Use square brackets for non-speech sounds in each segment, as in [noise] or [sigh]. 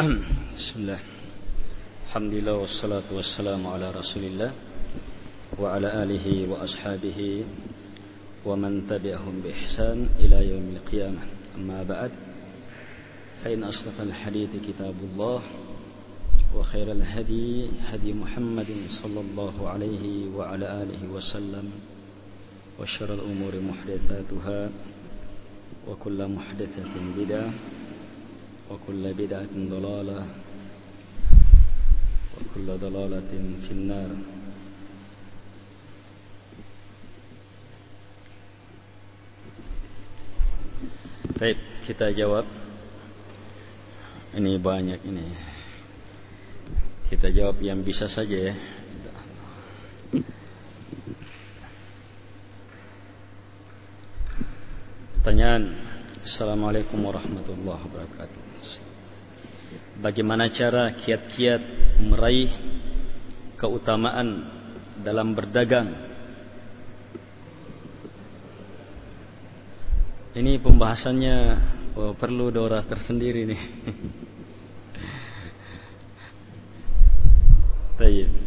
[clears throat] بسم الله. الحمد لله والصلاة والسلام على رسول الله وعلى آله وأصحابه ومن تبعهم بإحسان إلى يوم القيامة. أما بعد فإن أصدق الحديث كتاب الله وخير الهدي هدي محمد صلى الله عليه وعلى آله وسلم وشر الأمور محدثاتها وكل محدثة بدعة وكل بدعة ضلالة وكل ضلالة في النار طيب kita jawab. Ini banyak ini. Kita jawab yang bisa saja ya. Pertanyaan Assalamualaikum warahmatullahi wabarakatuh. Bagaimana cara kiat-kiat meraih keutamaan dalam berdagang? Ini pembahasannya oh, perlu dora tersendiri nih. [laughs] Baik.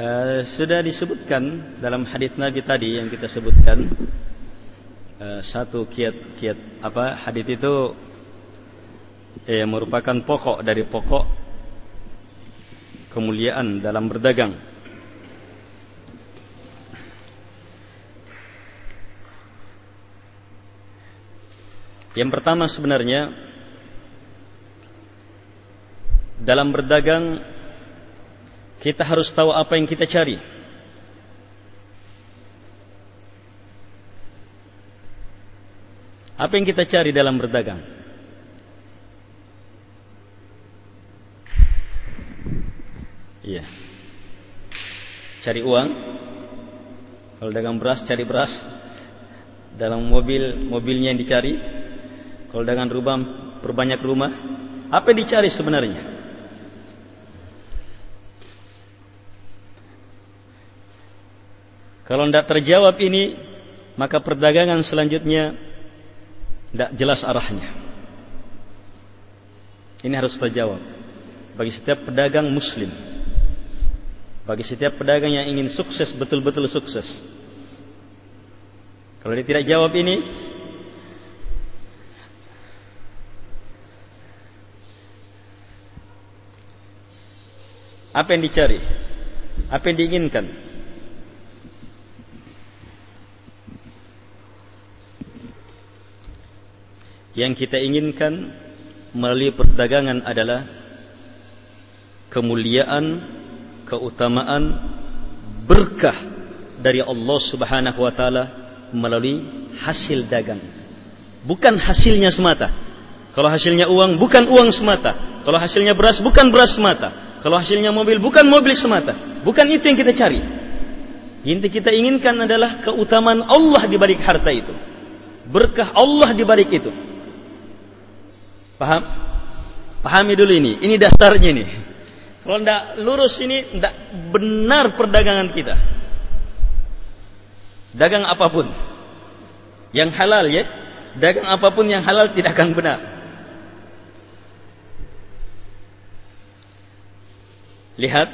Uh, sudah disebutkan dalam hadis Nabi tadi yang kita sebutkan uh, satu kiat-kiat apa hadis itu eh, merupakan pokok dari pokok kemuliaan dalam berdagang. Yang pertama sebenarnya dalam berdagang kita harus tahu apa yang kita cari. Apa yang kita cari dalam berdagang? Iya. Cari uang. Kalau dagang beras, cari beras. Dalam mobil, mobilnya yang dicari. Kalau dagang rumah, perbanyak rumah. Apa yang dicari sebenarnya? Kalau tidak terjawab ini, maka perdagangan selanjutnya tidak jelas arahnya. Ini harus terjawab bagi setiap pedagang muslim. Bagi setiap pedagang yang ingin sukses betul-betul sukses. Kalau dia tidak jawab ini, apa yang dicari? Apa yang diinginkan? Yang kita inginkan melalui perdagangan adalah kemuliaan, keutamaan, berkah dari Allah Subhanahu wa taala melalui hasil dagang. Bukan hasilnya semata. Kalau hasilnya uang bukan uang semata. Kalau hasilnya beras bukan beras semata. Kalau hasilnya mobil bukan mobil semata. Bukan itu yang kita cari. Inti kita inginkan adalah keutamaan Allah di balik harta itu. Berkah Allah di balik itu. Paham? Pahami dulu ini. Ini dasarnya ini. Kalau tidak lurus ini, tidak benar perdagangan kita. Dagang apa pun. Yang halal ya. Dagang apa pun yang halal tidak akan benar. Lihat.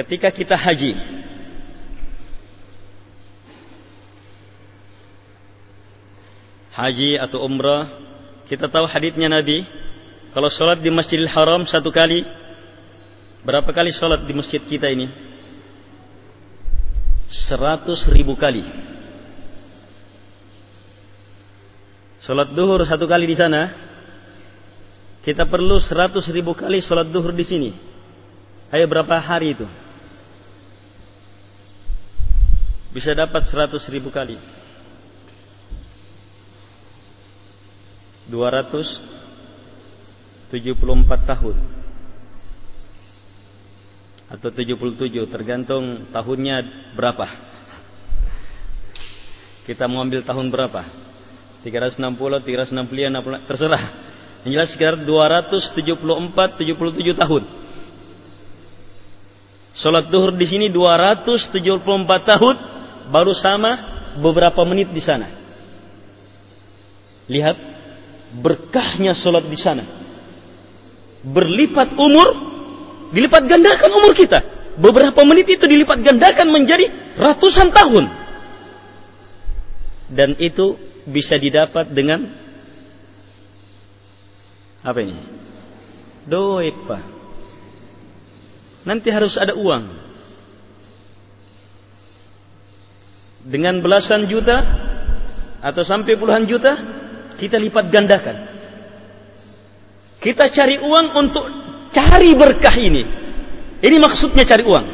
Ketika kita haji. Haji atau umrah kita tahu hadisnya Nabi, kalau sholat di Masjidil Haram satu kali, berapa kali sholat di masjid kita ini? Seratus ribu kali. Sholat duhur satu kali di sana, kita perlu seratus ribu kali sholat duhur di sini. Ayo berapa hari itu? Bisa dapat seratus ribu kali. 274 tahun. Atau 77 tergantung tahunnya berapa. Kita mau ambil tahun berapa? 360 365 terserah. Yang jelas sekitar 274 77 tahun. Salat duhur di sini 274 tahun baru sama beberapa menit di sana. Lihat berkahnya sholat di sana. Berlipat umur, dilipat gandakan umur kita. Beberapa menit itu dilipat gandakan menjadi ratusan tahun. Dan itu bisa didapat dengan apa ini? Doep, Pak. Nanti harus ada uang. Dengan belasan juta atau sampai puluhan juta kita lipat gandakan. Kita cari uang untuk cari berkah ini. Ini maksudnya cari uang.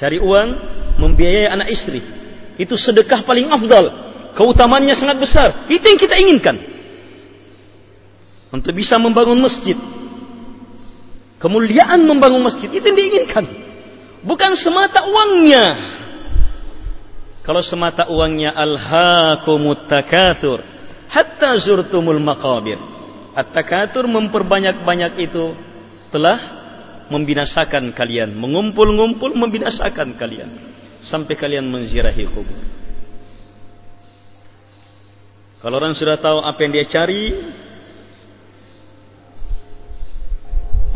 Cari uang membiayai anak istri. Itu sedekah paling afdal. Keutamaannya sangat besar. Itu yang kita inginkan. Untuk bisa membangun masjid. Kemuliaan membangun masjid. Itu yang diinginkan. Bukan semata uangnya. Kalau semata uangnya alhaakumut takatur hatta zurtumul maqabir. At-takatur memperbanyak-banyak itu telah membinasakan kalian, mengumpul-ngumpul membinasakan kalian sampai kalian menziarahi kubur. Kalau orang sudah tahu apa yang dia cari,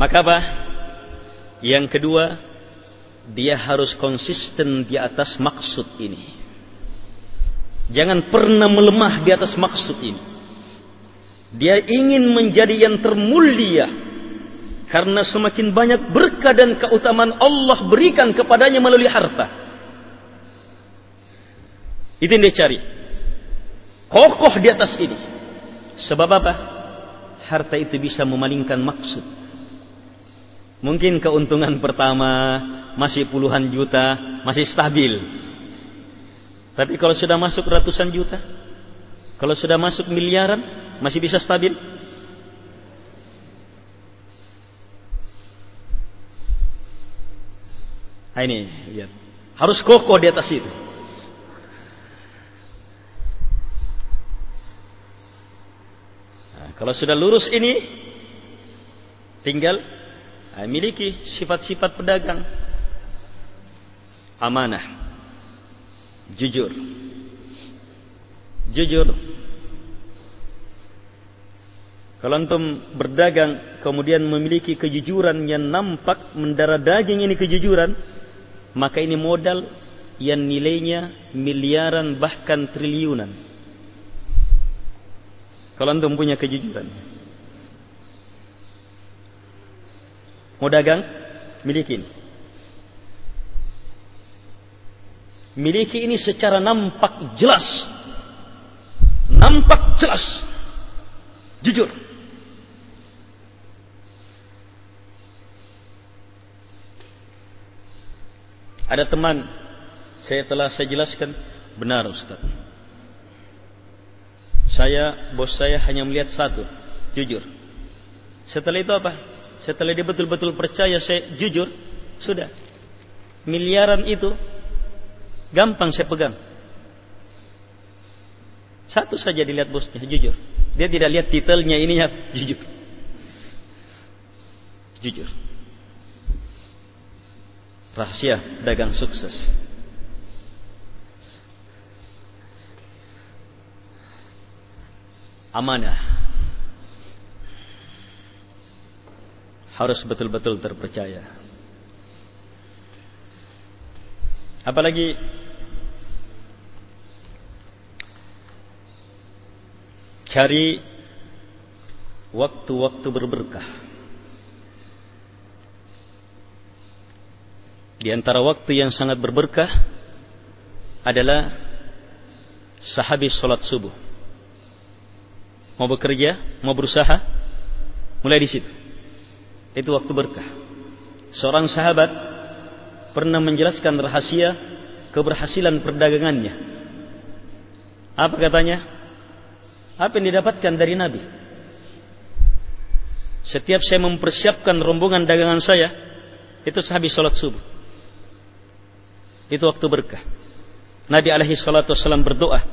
maka apa? Yang kedua, dia harus konsisten di atas maksud ini. Jangan pernah melemah di atas maksud ini. Dia ingin menjadi yang termulia karena semakin banyak berkah dan keutamaan Allah berikan kepadanya melalui harta. Itu yang dia cari. Kokoh di atas ini. Sebab apa? Harta itu bisa memalingkan maksud. Mungkin keuntungan pertama masih puluhan juta, masih stabil. Tapi kalau sudah masuk ratusan juta, kalau sudah masuk miliaran, masih bisa stabil? Nah ini, lihat. Harus kokoh di atas itu. Nah, kalau sudah lurus ini, tinggal nah, miliki sifat-sifat pedagang amanah jujur. Jujur. Kalau antum berdagang kemudian memiliki kejujuran yang nampak mendarah daging ini kejujuran maka ini modal yang nilainya miliaran bahkan triliunan. Kalau antum punya kejujuran. Mau dagang? Miliki ini miliki ini secara nampak jelas. Nampak jelas. Jujur. Ada teman, saya telah saya jelaskan, benar Ustaz. Saya, bos saya hanya melihat satu, jujur. Setelah itu apa? Setelah dia betul-betul percaya saya jujur, sudah. Miliaran itu Gampang saya pegang. Satu saja dilihat bosnya, jujur. Dia tidak lihat titelnya ininya, [laughs] jujur. Jujur. Rahasia dagang sukses. Amanah. Harus betul-betul terpercaya. Apalagi Cari waktu-waktu berberkah. Di antara waktu yang sangat berberkah adalah sehabis sholat subuh. Mau bekerja, mau berusaha, mulai di situ. Itu waktu berkah. Seorang sahabat pernah menjelaskan rahasia keberhasilan perdagangannya. Apa katanya? Apa yang didapatkan dari Nabi? Setiap saya mempersiapkan rombongan dagangan saya, itu sehabis sholat subuh. Itu waktu berkah. Nabi alaihi salatu wasallam berdoa,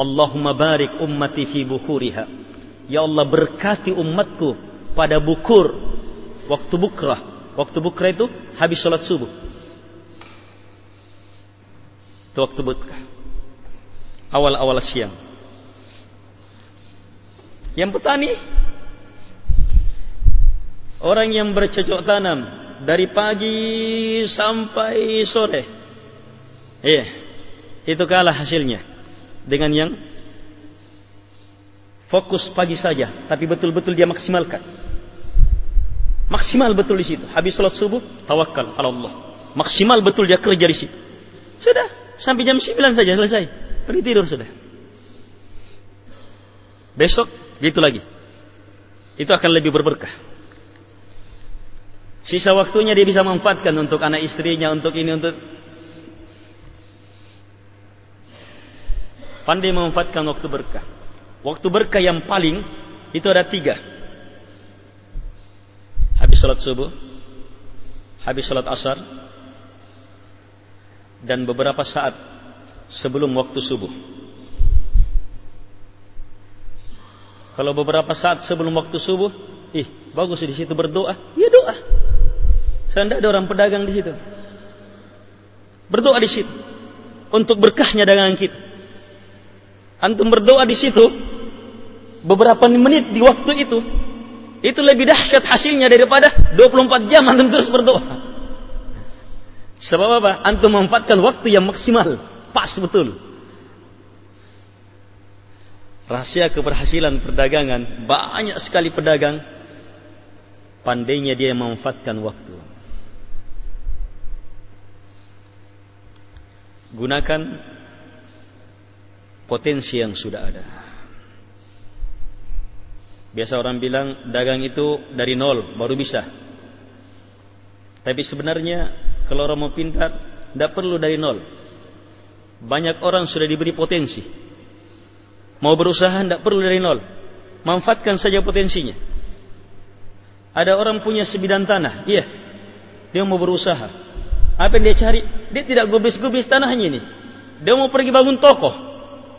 Allahumma barik ummati fi bukuriha. Ya Allah berkati umatku pada bukur waktu bukrah. Waktu bukrah itu habis sholat subuh. Itu waktu berkah. Awal-awal siang. Yang petani orang yang bercocok tanam dari pagi sampai sore. Iya. Itu kalah hasilnya dengan yang fokus pagi saja, tapi betul-betul dia maksimalkan. Maksimal betul di situ. Habis sholat subuh, tawakal Allah. Maksimal betul dia kerja di situ. Sudah, sampai jam 9 saja selesai. Pergi tidur sudah. Besok gitu lagi. Itu akan lebih berberkah. Sisa waktunya dia bisa manfaatkan untuk anak istrinya, untuk ini, untuk pandai memanfaatkan waktu berkah. Waktu berkah yang paling itu ada tiga. Habis sholat subuh, habis sholat asar, dan beberapa saat sebelum waktu subuh. Kalau beberapa saat sebelum waktu subuh, ih bagus di situ berdoa, ya doa. Saya ada orang pedagang di situ. Berdoa di situ untuk berkahnya dagangan kita. Antum berdoa di situ beberapa menit di waktu itu itu lebih dahsyat hasilnya daripada 24 jam antum terus berdoa. Sebab apa? Antum memanfaatkan waktu yang maksimal, pas betul. Rahasia keberhasilan perdagangan, banyak sekali pedagang pandainya dia memanfaatkan waktu. Gunakan potensi yang sudah ada. Biasa orang bilang dagang itu dari nol baru bisa. Tapi sebenarnya kalau orang mau pintar tidak perlu dari nol. Banyak orang sudah diberi potensi. Mau berusaha tidak perlu dari nol. Manfaatkan saja potensinya. Ada orang punya sebidang tanah, iya. Dia mau berusaha. Apa yang dia cari? Dia tidak gubris-gubris tanahnya ini. Dia mau pergi bangun toko.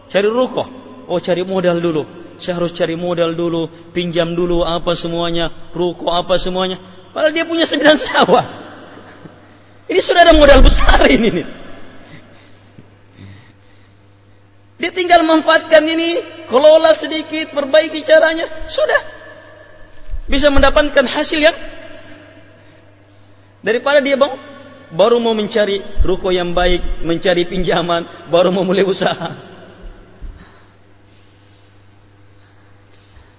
Cari rukoh. Oh cari modal dulu. Saya harus cari modal dulu. Pinjam dulu apa semuanya. Rukoh apa semuanya. Padahal dia punya sembilan sawah. Ini sudah ada modal besar ini. Nih. Dia tinggal manfaatkan ini. Kelola sedikit. Perbaiki caranya. Sudah. Bisa mendapatkan hasil yang. Daripada dia bang, baru mau mencari ruko yang baik, mencari pinjaman, baru mau mulai usaha.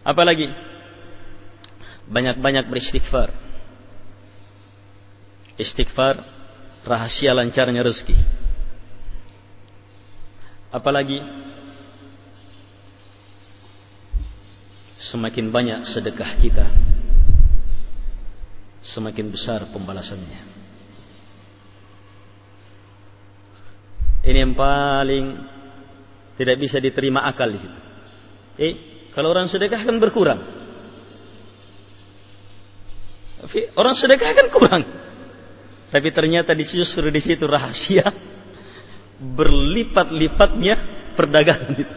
Apalagi banyak-banyak beristighfar. Istighfar rahasia lancarnya rezeki. Apalagi semakin banyak sedekah kita, semakin besar pembalasannya. Ini yang paling tidak bisa diterima akal di situ. Eh, kalau orang sedekah kan berkurang. Orang sedekah kan kurang. Tapi ternyata di di situ rahasia berlipat-lipatnya perdagangan itu.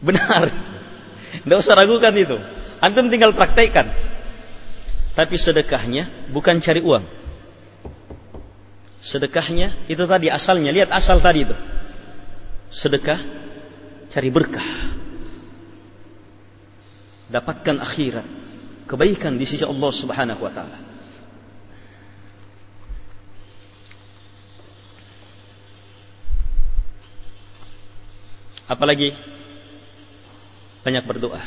Benar. Tidak usah ragukan itu. Antum tinggal praktekkan. Tapi sedekahnya bukan cari uang. Sedekahnya itu tadi asalnya. Lihat asal tadi itu. Sedekah cari berkah. Dapatkan akhirat, kebaikan di sisi Allah Subhanahu wa taala. Apalagi banyak berdoa.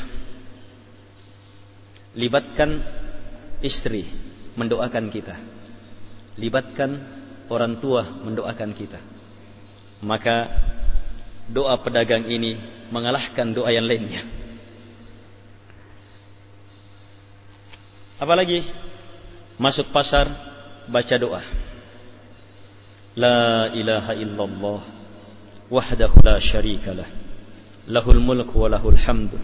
Libatkan istri mendoakan kita. Libatkan orang tua mendoakan kita. Maka doa pedagang ini mengalahkan doa yang lainnya. Apalagi masuk pasar baca doa. La ilaha illallah Lahul mulku wa lahul hamdu.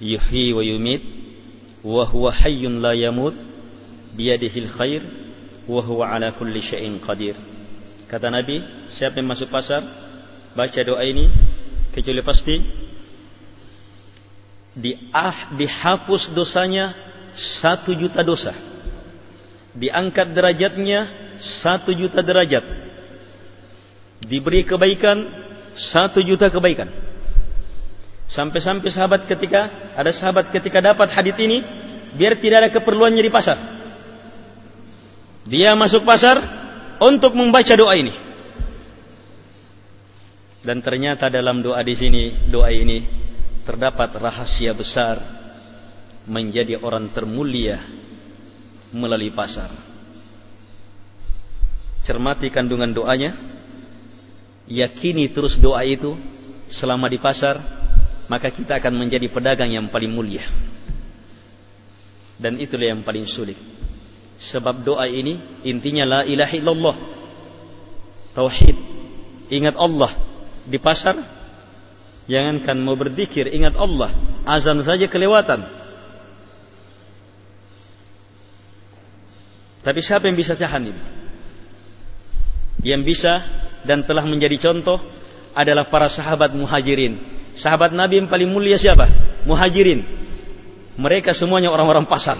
Yuhyi wa yumit wa huwa hayyun la yamut biyadihil khair wa huwa ala kulli syai'in qadir. Kata Nabi, siapa yang masuk pasar baca doa ini kecuali pasti di ah dihapus dosanya satu juta dosa. Diangkat derajatnya satu juta derajat diberi kebaikan satu juta kebaikan. Sampai-sampai sahabat ketika ada sahabat ketika dapat hadis ini, biar tidak ada keperluannya di pasar. Dia masuk pasar untuk membaca doa ini. Dan ternyata dalam doa di sini, doa ini terdapat rahasia besar menjadi orang termulia melalui pasar. Cermati kandungan doanya, yakini terus doa itu selama di pasar, maka kita akan menjadi pedagang yang paling mulia. Dan itulah yang paling sulit. Sebab doa ini intinya la ilaha illallah. Tauhid. Ingat Allah di pasar jangankan mau berzikir ingat Allah azan saja kelewatan tapi siapa yang bisa tahan ini yang bisa dan telah menjadi contoh adalah para sahabat muhajirin sahabat Nabi yang paling mulia siapa muhajirin mereka semuanya orang-orang pasar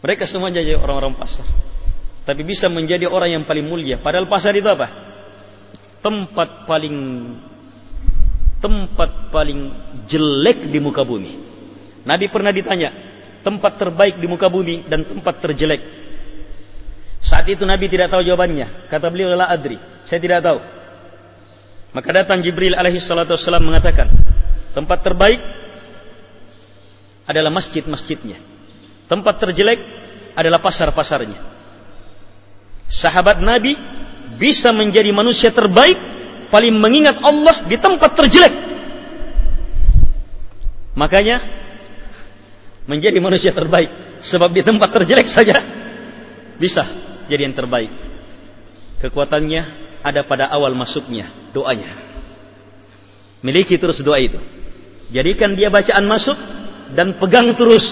mereka semuanya jadi orang-orang pasar tapi bisa menjadi orang yang paling mulia. Padahal pasar itu apa? Tempat paling tempat paling jelek di muka bumi. Nabi pernah ditanya, tempat terbaik di muka bumi dan tempat terjelek. Saat itu Nabi tidak tahu jawabannya. Kata beliau, "La adri." Saya tidak tahu. Maka datang Jibril alaihi salatu wasallam mengatakan, tempat terbaik adalah masjid-masjidnya. Tempat terjelek adalah pasar-pasarnya sahabat Nabi bisa menjadi manusia terbaik paling mengingat Allah di tempat terjelek makanya menjadi manusia terbaik sebab di tempat terjelek saja bisa jadi yang terbaik. Kekuatannya ada pada awal masuknya doanya. Miliki terus doa itu. Jadikan dia bacaan masuk dan pegang terus.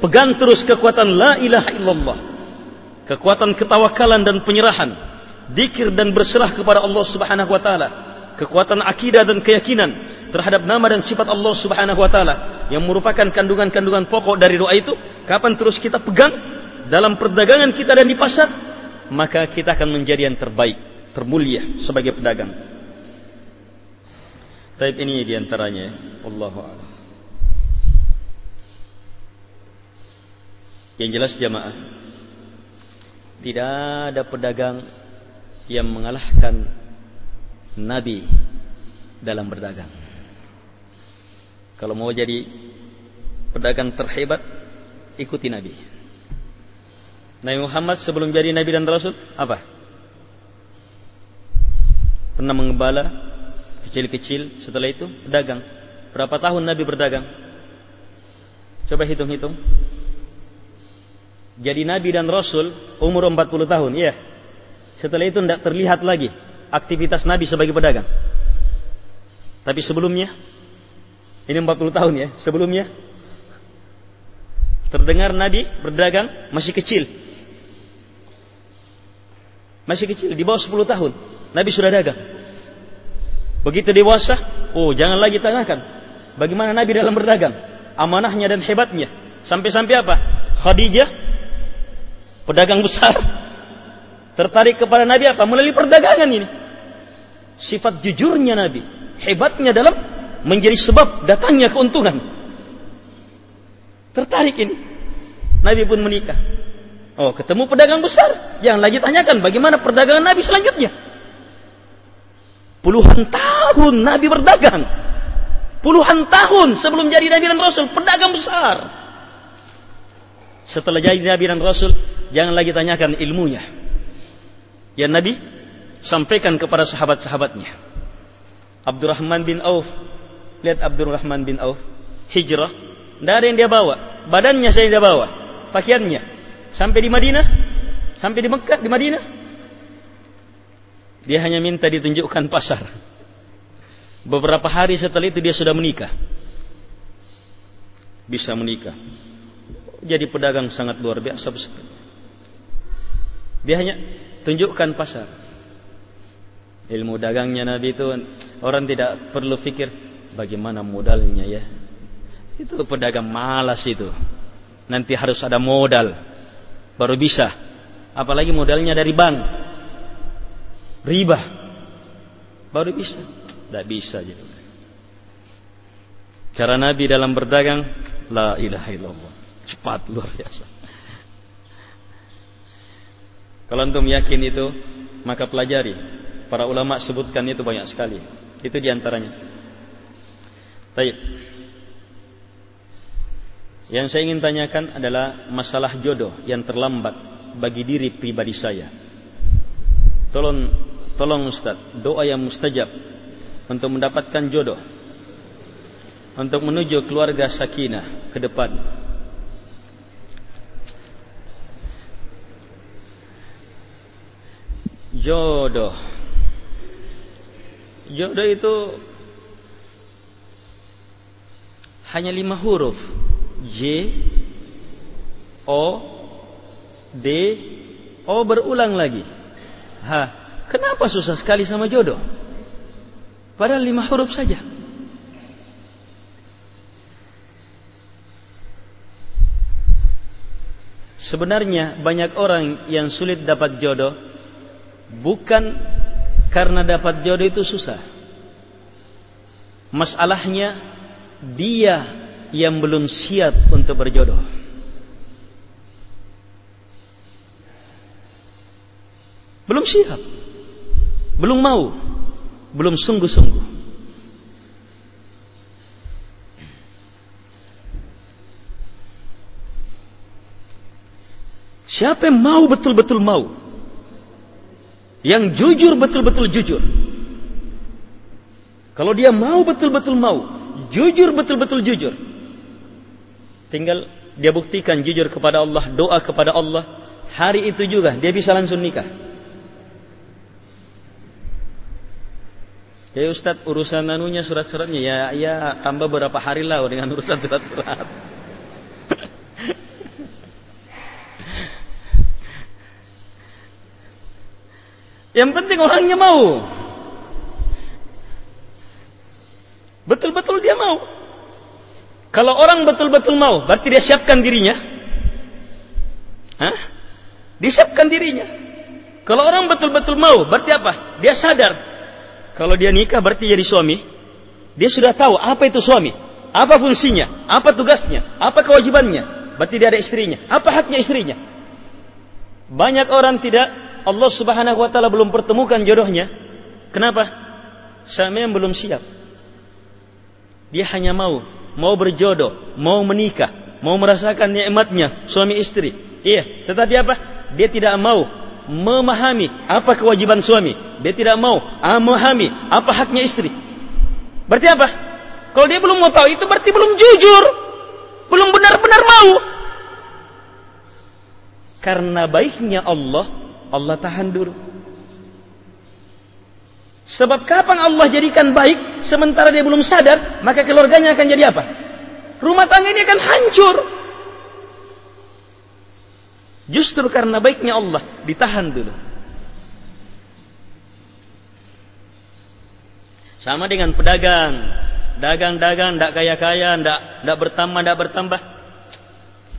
Pegang terus kekuatan la ilaha illallah. Kekuatan ketawakalan dan penyerahan, dikir dan berserah kepada Allah Subhanahu wa taala, kekuatan akidah dan keyakinan terhadap nama dan sifat Allah Subhanahu wa taala yang merupakan kandungan-kandungan pokok dari doa itu, kapan terus kita pegang dalam perdagangan kita dan di pasar, maka kita akan menjadi yang terbaik, termulia sebagai pedagang. Taib ini di antaranya, Allahu a'lam. Yang jelas jamaah tidak ada pedagang yang mengalahkan Nabi dalam berdagang. Kalau mau jadi pedagang terhebat, ikuti Nabi. Nabi Muhammad sebelum jadi Nabi dan Rasul, apa? Pernah mengembala kecil-kecil, setelah itu pedagang. Berapa tahun Nabi berdagang? Coba hitung-hitung jadi nabi dan rasul umur 40 tahun, ya. Setelah itu tidak terlihat lagi aktivitas nabi sebagai pedagang. Tapi sebelumnya ini 40 tahun ya, sebelumnya terdengar nabi berdagang masih kecil. Masih kecil, di bawah 10 tahun. Nabi sudah dagang. Begitu dewasa, oh jangan lagi tanyakan. Bagaimana Nabi dalam berdagang? Amanahnya dan hebatnya. Sampai-sampai apa? Khadijah pedagang besar [laughs] tertarik kepada Nabi apa? Melalui perdagangan ini. Sifat jujurnya Nabi, hebatnya dalam menjadi sebab datangnya keuntungan. Tertarik ini. Nabi pun menikah. Oh, ketemu pedagang besar. Yang lagi tanyakan bagaimana perdagangan Nabi selanjutnya. Puluhan tahun Nabi berdagang. Puluhan tahun sebelum jadi Nabi dan Rasul, pedagang besar. Setelah jadi Nabi dan Rasul, jangan lagi tanyakan ilmunya. Ya Nabi sampaikan kepada sahabat-sahabatnya. Abdurrahman bin Auf, lihat Abdurrahman bin Auf, hijrah, tidak ada yang dia bawa, badannya saya dia bawa, pakaiannya, sampai di Madinah, sampai di Mekah, di Madinah, dia hanya minta ditunjukkan pasar. Beberapa hari setelah itu dia sudah menikah. Bisa menikah. Jadi pedagang sangat luar biasa dia hanya tunjukkan pasar. Ilmu dagangnya Nabi itu orang tidak perlu fikir bagaimana modalnya ya. Itu pedagang malas itu. Nanti harus ada modal baru bisa. apalagi modalnya dari bank. Riba. Baru bisa. Tidak bisa gitu. Cara Nabi dalam berdagang la ilaha illallah. Cepat luar biasa. Kalau antum yakin itu, maka pelajari. Para ulama sebutkan itu banyak sekali. Itu di antaranya. Baik. Yang saya ingin tanyakan adalah masalah jodoh yang terlambat bagi diri pribadi saya. Tolong, tolong Ustaz, doa yang mustajab untuk mendapatkan jodoh, untuk menuju keluarga sakinah ke depan. Jodoh Jodoh itu hanya lima huruf J O D O berulang lagi Ha, kenapa susah sekali sama jodoh? Padahal lima huruf saja. Sebenarnya banyak orang yang sulit dapat jodoh bukan karena dapat jodoh itu susah. Masalahnya dia yang belum siap untuk berjodoh. Belum siap. Belum mau belum sungguh-sungguh. Siapa yang mau betul-betul mau? Yang jujur betul-betul jujur. Kalau dia mau betul-betul mau, jujur betul-betul jujur. Tinggal dia buktikan jujur kepada Allah, doa kepada Allah. Hari itu juga dia bisa langsung nikah. Ya Ustaz urusan anunya surat-suratnya ya ya tambah berapa hari lah dengan urusan surat-surat. Yang penting orangnya mau. Betul-betul dia mau. Kalau orang betul-betul mau, berarti dia siapkan dirinya. Hah? Disiapkan dirinya. Kalau orang betul-betul mau, berarti apa? Dia sadar kalau dia nikah berarti jadi suami. Dia sudah tahu apa itu suami. Apa fungsinya. Apa tugasnya. Apa kewajibannya. Berarti dia ada istrinya. Apa haknya istrinya. Banyak orang tidak. Allah subhanahu wa ta'ala belum pertemukan jodohnya. Kenapa? Sama yang belum siap. Dia hanya mau. Mau berjodoh. Mau menikah. Mau merasakan nikmatnya. Suami istri. Iya. Tetapi apa? Dia tidak mau memahami apa kewajiban suami. Dia tidak mau memahami apa haknya istri. Berarti apa? Kalau dia belum mau tahu itu berarti belum jujur. Belum benar-benar mau. Karena baiknya Allah, Allah tahan dulu. Sebab kapan Allah jadikan baik sementara dia belum sadar, maka keluarganya akan jadi apa? Rumah tangga ini akan hancur. Justru karena baiknya Allah ditahan dulu. Sama dengan pedagang, dagang-dagang, tidak kaya-kaya, tidak bertambah, tidak bertambah.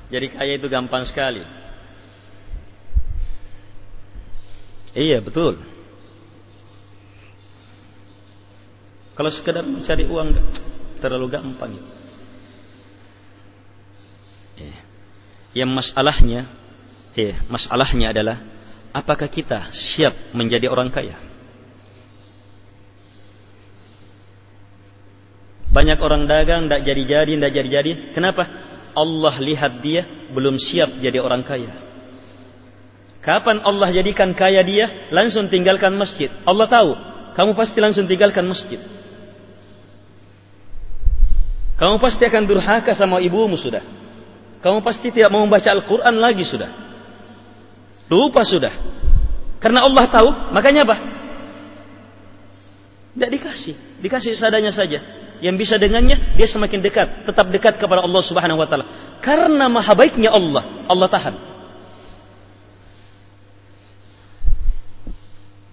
Jadi kaya itu gampang sekali. Iya betul. Kalau sekedar mencari uang terlalu gampang. Ya. Yang masalahnya Ya, masalahnya adalah apakah kita siap menjadi orang kaya? Banyak orang dagang tidak jadi-jadi, tidak jadi-jadi. Kenapa? Allah lihat dia belum siap jadi orang kaya. Kapan Allah jadikan kaya dia, langsung tinggalkan masjid. Allah tahu, kamu pasti langsung tinggalkan masjid. Kamu pasti akan durhaka sama ibumu sudah. Kamu pasti tidak mau membaca Al-Quran lagi sudah. Lupa sudah. Karena Allah tahu, makanya apa? Tidak dikasih. Dikasih seadanya saja. Yang bisa dengannya, dia semakin dekat. Tetap dekat kepada Allah subhanahu wa ta'ala. Karena maha baiknya Allah, Allah tahan.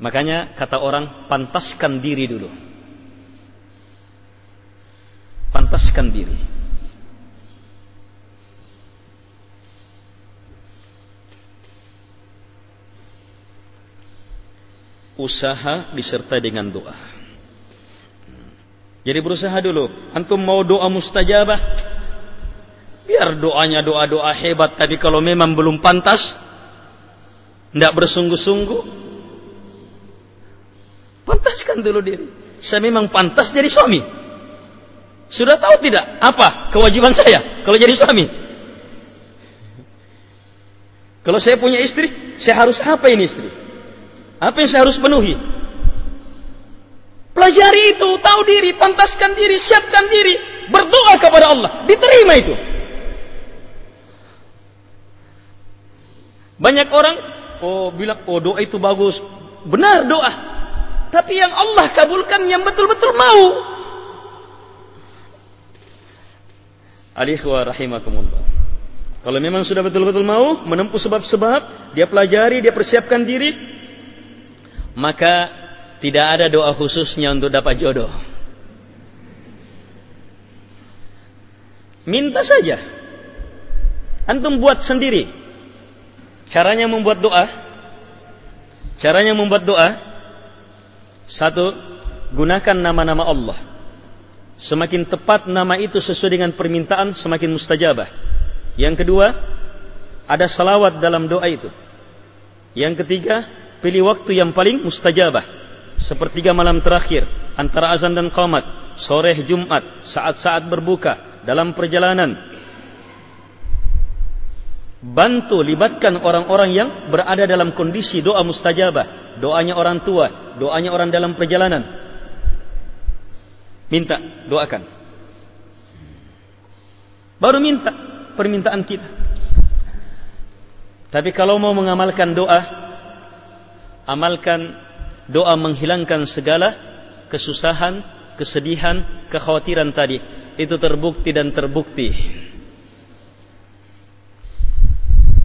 Makanya kata orang, pantaskan diri dulu. Pantaskan diri. usaha disertai dengan doa. Jadi berusaha dulu. Antum mau doa mustajabah? Biar doanya doa-doa hebat. Tapi kalau memang belum pantas, tidak bersungguh-sungguh, pantaskan dulu diri. Saya memang pantas jadi suami. Sudah tahu tidak apa kewajiban saya kalau jadi suami? Kalau saya punya istri, saya harus apa ini istri? Apa yang saya harus penuhi? Pelajari itu, tahu diri, pantaskan diri, siapkan diri, berdoa kepada Allah, diterima itu. Banyak orang oh bilang oh doa itu bagus. Benar doa. Tapi yang Allah kabulkan yang betul-betul mau. Alihwa rahimakumullah. Kalau memang sudah betul-betul mau menempuh sebab-sebab, dia pelajari, dia persiapkan diri, maka tidak ada doa khususnya untuk dapat jodoh. Minta saja. Antum buat sendiri. Caranya membuat doa. Caranya membuat doa. Satu, gunakan nama-nama Allah. Semakin tepat nama itu sesuai dengan permintaan, semakin mustajabah. Yang kedua, ada salawat dalam doa itu. Yang ketiga, pilih waktu yang paling mustajabah sepertiga malam terakhir antara azan dan qamat sore Jumat saat-saat berbuka dalam perjalanan bantu libatkan orang-orang yang berada dalam kondisi doa mustajabah doanya orang tua doanya orang dalam perjalanan minta doakan baru minta permintaan kita tapi kalau mau mengamalkan doa amalkan doa menghilangkan segala kesusahan, kesedihan, kekhawatiran tadi. Itu terbukti dan terbukti.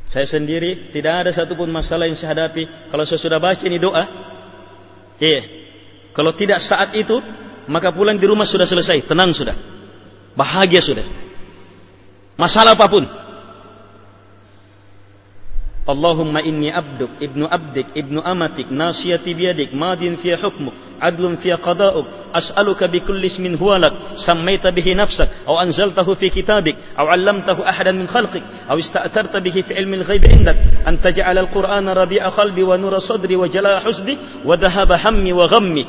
Saya sendiri tidak ada satupun masalah yang saya hadapi. Kalau saya sudah baca ini doa, iya. Kalau tidak saat itu, maka pulang di rumah sudah selesai, tenang sudah, bahagia sudah. Masalah apa pun, Allahumma inni abduk ibnu abdik ibnu amatik nasiyati biyadik madin fi hukmuk adlun fi qada'uk as'aluka bi kulli ismin huwa lak sammaita bihi nafsak aw anzaltahu fi kitabik aw 'allamtahu ahadan min khalqik aw ista'tarta bihi fi ilmi al-ghaib 'indak an taj'ala al-qur'ana rabi'a qalbi wa nura sadri wa jalaa husni wa dhahaba hammi wa ghammi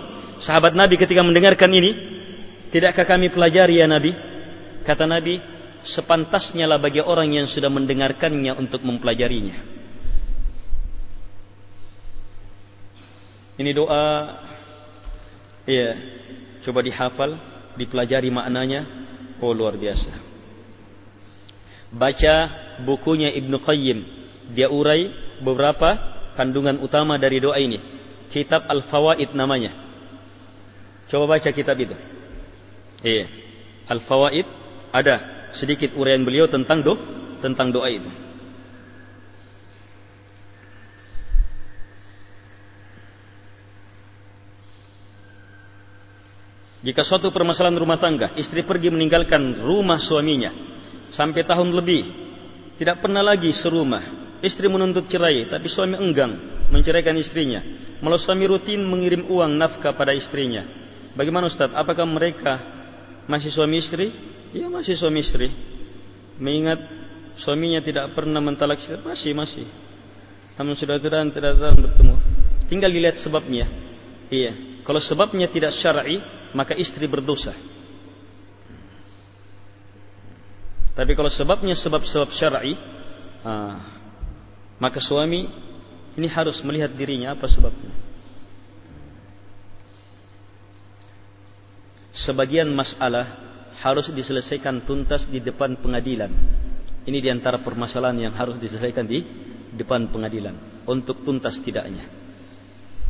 sahabat nabi ketika mendengarkan ini tidakkah kami pelajari ya nabi kata nabi sepantasnya lah bagi orang yang sudah mendengarkannya untuk mempelajarinya Ini doa ya coba dihafal, dipelajari maknanya. Oh luar biasa. Baca bukunya Ibnu Qayyim. Dia urai beberapa kandungan utama dari doa ini. Kitab Al-Fawaid namanya. Coba baca kitab itu. Iya. Al-Fawaid ada sedikit uraian beliau tentang do tentang doa itu. Jika suatu permasalahan rumah tangga, istri pergi meninggalkan rumah suaminya sampai tahun lebih, tidak pernah lagi serumah. Istri menuntut cerai, tapi suami enggan menceraikan istrinya. Malah suami rutin mengirim uang nafkah pada istrinya. Bagaimana Ustaz? Apakah mereka masih suami istri? Ya masih suami istri. Mengingat suaminya tidak pernah mentalak istri, masih masih. Namun sudah tidak tidak bertemu. Tinggal dilihat sebabnya. Iya. Kalau sebabnya tidak syar'i, maka istri berdosa. Tapi kalau sebabnya sebab-sebab syar'i, ah, maka suami ini harus melihat dirinya apa sebabnya. Sebagian masalah harus diselesaikan tuntas di depan pengadilan. Ini di antara permasalahan yang harus diselesaikan di depan pengadilan untuk tuntas tidaknya.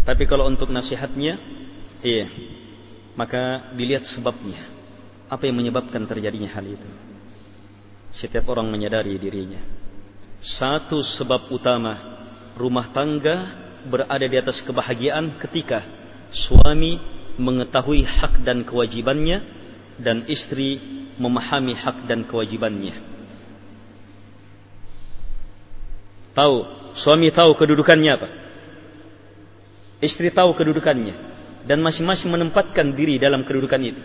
Tapi kalau untuk nasihatnya, iya, maka dilihat sebabnya. Apa yang menyebabkan terjadinya hal itu? Setiap orang menyadari dirinya. Satu sebab utama rumah tangga berada di atas kebahagiaan ketika suami mengetahui hak dan kewajibannya dan istri memahami hak dan kewajibannya. Tahu, suami tahu kedudukannya apa? Istri tahu kedudukannya dan masing-masing menempatkan diri dalam kedudukan itu.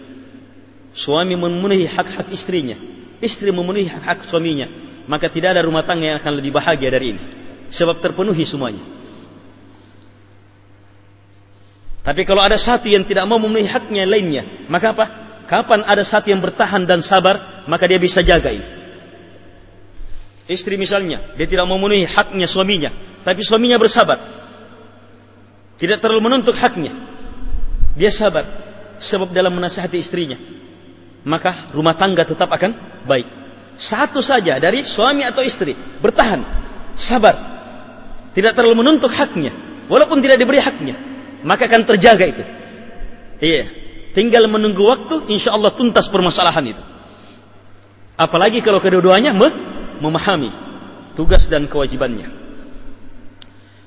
Suami memenuhi hak-hak istrinya, istri memenuhi hak-hak suaminya, maka tidak ada rumah tangga yang akan lebih bahagia dari ini. Sebab terpenuhi semuanya. Tapi kalau ada satu yang tidak mau memenuhi haknya lainnya, maka apa? Kapan ada satu yang bertahan dan sabar, maka dia bisa jaga ini. Istri misalnya, dia tidak memenuhi haknya suaminya, tapi suaminya bersabar. Tidak terlalu menuntut haknya. Dia sabar. Sebab dalam menasihati istrinya. Maka rumah tangga tetap akan baik. Satu saja dari suami atau istri. Bertahan. Sabar. Tidak terlalu menuntut haknya. Walaupun tidak diberi haknya. Maka akan terjaga itu. Iya. Tinggal menunggu waktu. Insya Allah tuntas permasalahan itu. Apalagi kalau kedua-duanya memahami tugas dan kewajibannya.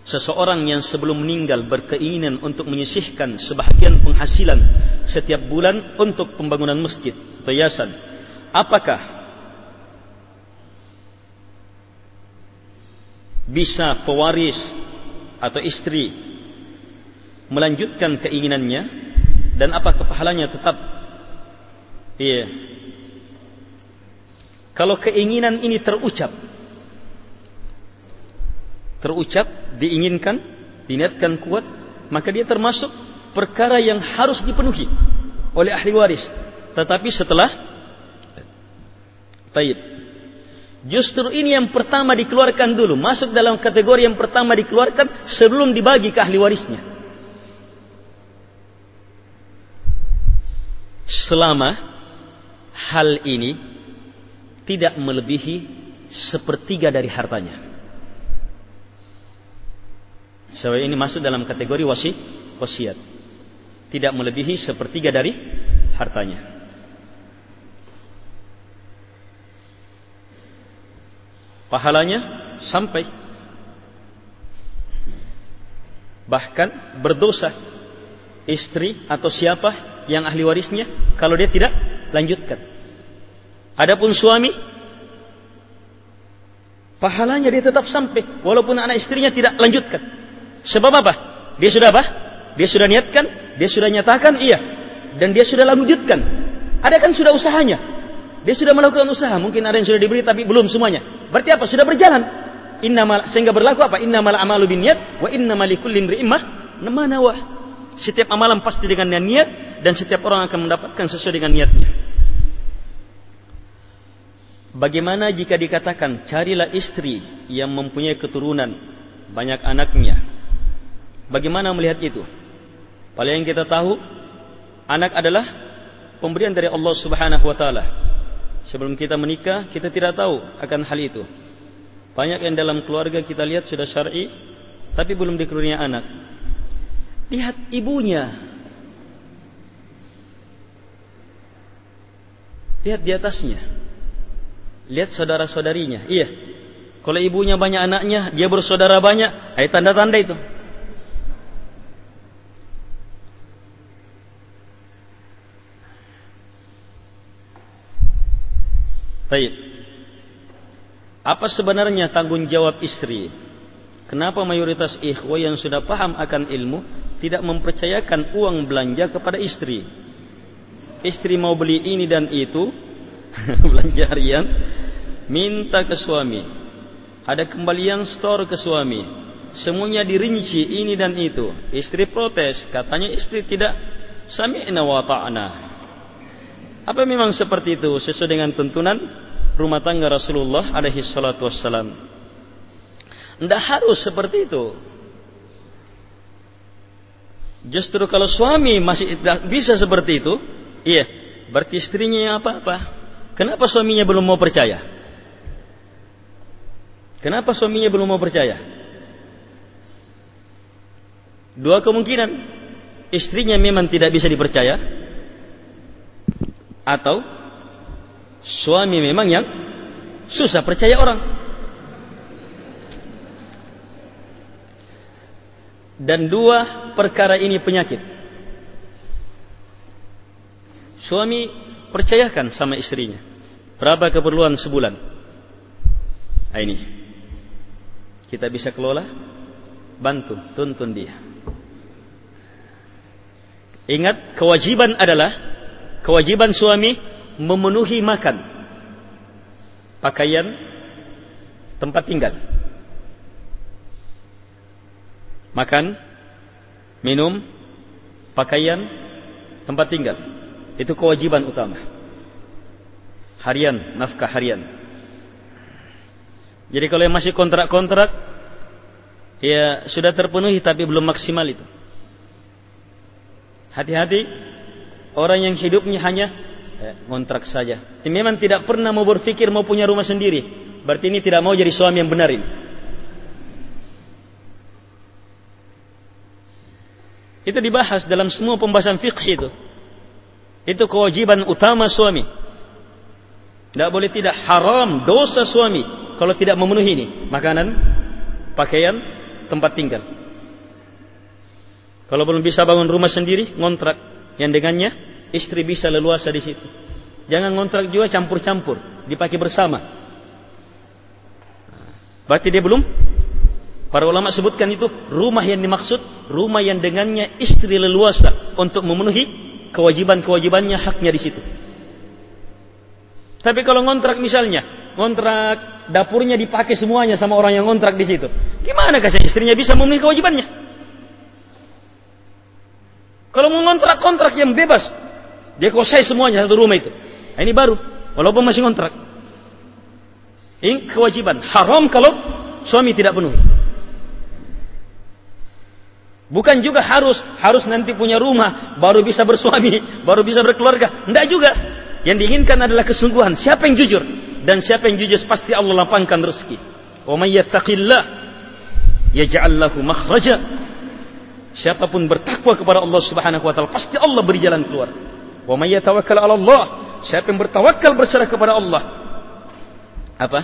Seseorang yang sebelum meninggal berkeinginan untuk menyisihkan sebahagian penghasilan setiap bulan untuk pembangunan masjid atau yayasan. Apakah bisa pewaris atau istri melanjutkan keinginannya dan apakah pahalanya tetap iya kalau keinginan ini terucap terucap, diinginkan, diniatkan kuat, maka dia termasuk perkara yang harus dipenuhi oleh ahli waris. Tetapi setelah Taib. Justru ini yang pertama dikeluarkan dulu, masuk dalam kategori yang pertama dikeluarkan sebelum dibagi ke ahli warisnya. Selama hal ini tidak melebihi sepertiga dari hartanya. Sebab ini masuk dalam kategori wasi, wasiat. Tidak melebihi sepertiga dari hartanya. Pahalanya sampai bahkan berdosa istri atau siapa yang ahli warisnya kalau dia tidak lanjutkan. Adapun suami pahalanya dia tetap sampai walaupun anak istrinya tidak lanjutkan. Sebab apa? Dia sudah apa? Dia sudah niatkan, dia sudah nyatakan, iya. Dan dia sudah lanjutkan. Ada kan sudah usahanya. Dia sudah melakukan usaha. Mungkin ada yang sudah diberi tapi belum semuanya. Berarti apa? Sudah berjalan. Innamal sehingga berlaku apa? Innamal amalu binniyat wa innamal likulli imri'in ma nawah. Setiap amalan pasti dengan niat dan setiap orang akan mendapatkan sesuai dengan niatnya. Bagaimana jika dikatakan carilah istri yang mempunyai keturunan banyak anaknya Bagaimana melihat itu? Paling yang kita tahu, anak adalah pemberian dari Allah Subhanahu wa taala. Sebelum kita menikah, kita tidak tahu akan hal itu. Banyak yang dalam keluarga kita lihat sudah syar'i, tapi belum dikaruniai anak. Lihat ibunya. Lihat di atasnya. Lihat saudara-saudarinya. Iya. Kalau ibunya banyak anaknya, dia bersaudara banyak, ada tanda-tanda itu. Baik. Apa sebenarnya tanggung jawab istri? Kenapa mayoritas ikhwah yang sudah paham akan ilmu tidak mempercayakan uang belanja kepada istri? Istri mau beli ini dan itu, [laughs] belanja harian, minta ke suami. Ada kembalian store ke suami. Semuanya dirinci ini dan itu. Istri protes, katanya istri tidak sami'na wa ta'na. Apa memang seperti itu sesuai dengan tuntunan rumah tangga Rasulullah alaihi salatu wassalam. Tidak harus seperti itu. Justru kalau suami masih tidak bisa seperti itu, iya, berarti istrinya yang apa-apa. Kenapa suaminya belum mau percaya? Kenapa suaminya belum mau percaya? Dua kemungkinan. Istrinya memang tidak bisa dipercaya. Atau Suami memang yang susah percaya orang. Dan dua perkara ini penyakit. Suami percayakan sama istrinya. Berapa keperluan sebulan? Nah, ini. Kita bisa kelola, bantu, tuntun dia. Ingat, kewajiban adalah kewajiban suami memenuhi makan, pakaian, tempat tinggal. Makan, minum, pakaian, tempat tinggal. Itu kewajiban utama. Harian, nafkah harian. Jadi kalau yang masih kontrak-kontrak, ya sudah terpenuhi tapi belum maksimal itu. Hati-hati orang yang hidupnya hanya eh, kontrak saja. Ini memang tidak pernah mau berpikir mau punya rumah sendiri. Berarti ini tidak mau jadi suami yang benar ini. Itu dibahas dalam semua pembahasan fikih itu. Itu kewajiban utama suami. Tidak boleh tidak haram dosa suami kalau tidak memenuhi ini makanan, pakaian, tempat tinggal. Kalau belum bisa bangun rumah sendiri, ngontrak yang dengannya istri bisa leluasa di situ. Jangan ngontrak juga campur-campur, dipakai bersama. Berarti dia belum Para ulama sebutkan itu rumah yang dimaksud rumah yang dengannya istri leluasa untuk memenuhi kewajiban-kewajibannya haknya di situ. Tapi kalau ngontrak misalnya, ngontrak dapurnya dipakai semuanya sama orang yang ngontrak di situ. Gimana kasih istrinya bisa memenuhi kewajibannya? Kalau mau ngontrak kontrak yang bebas, dia kuasai semuanya satu rumah itu. Nah, ini baru, walaupun masih ngontrak. Ini kewajiban haram kalau suami tidak penuhi. Bukan juga harus harus nanti punya rumah baru bisa bersuami, [laughs] baru bisa berkeluarga. Tidak juga. Yang diinginkan adalah kesungguhan. Siapa yang jujur dan siapa yang jujur pasti Allah lapangkan rezeki. Wa may yattaqillah yaj'al lahu makhraja. Siapa pun bertakwa kepada Allah Subhanahu wa taala pasti Allah beri jalan keluar. Wa may yatawakkal 'ala Allah. Siapa yang bertawakal berserah kepada Allah. Apa?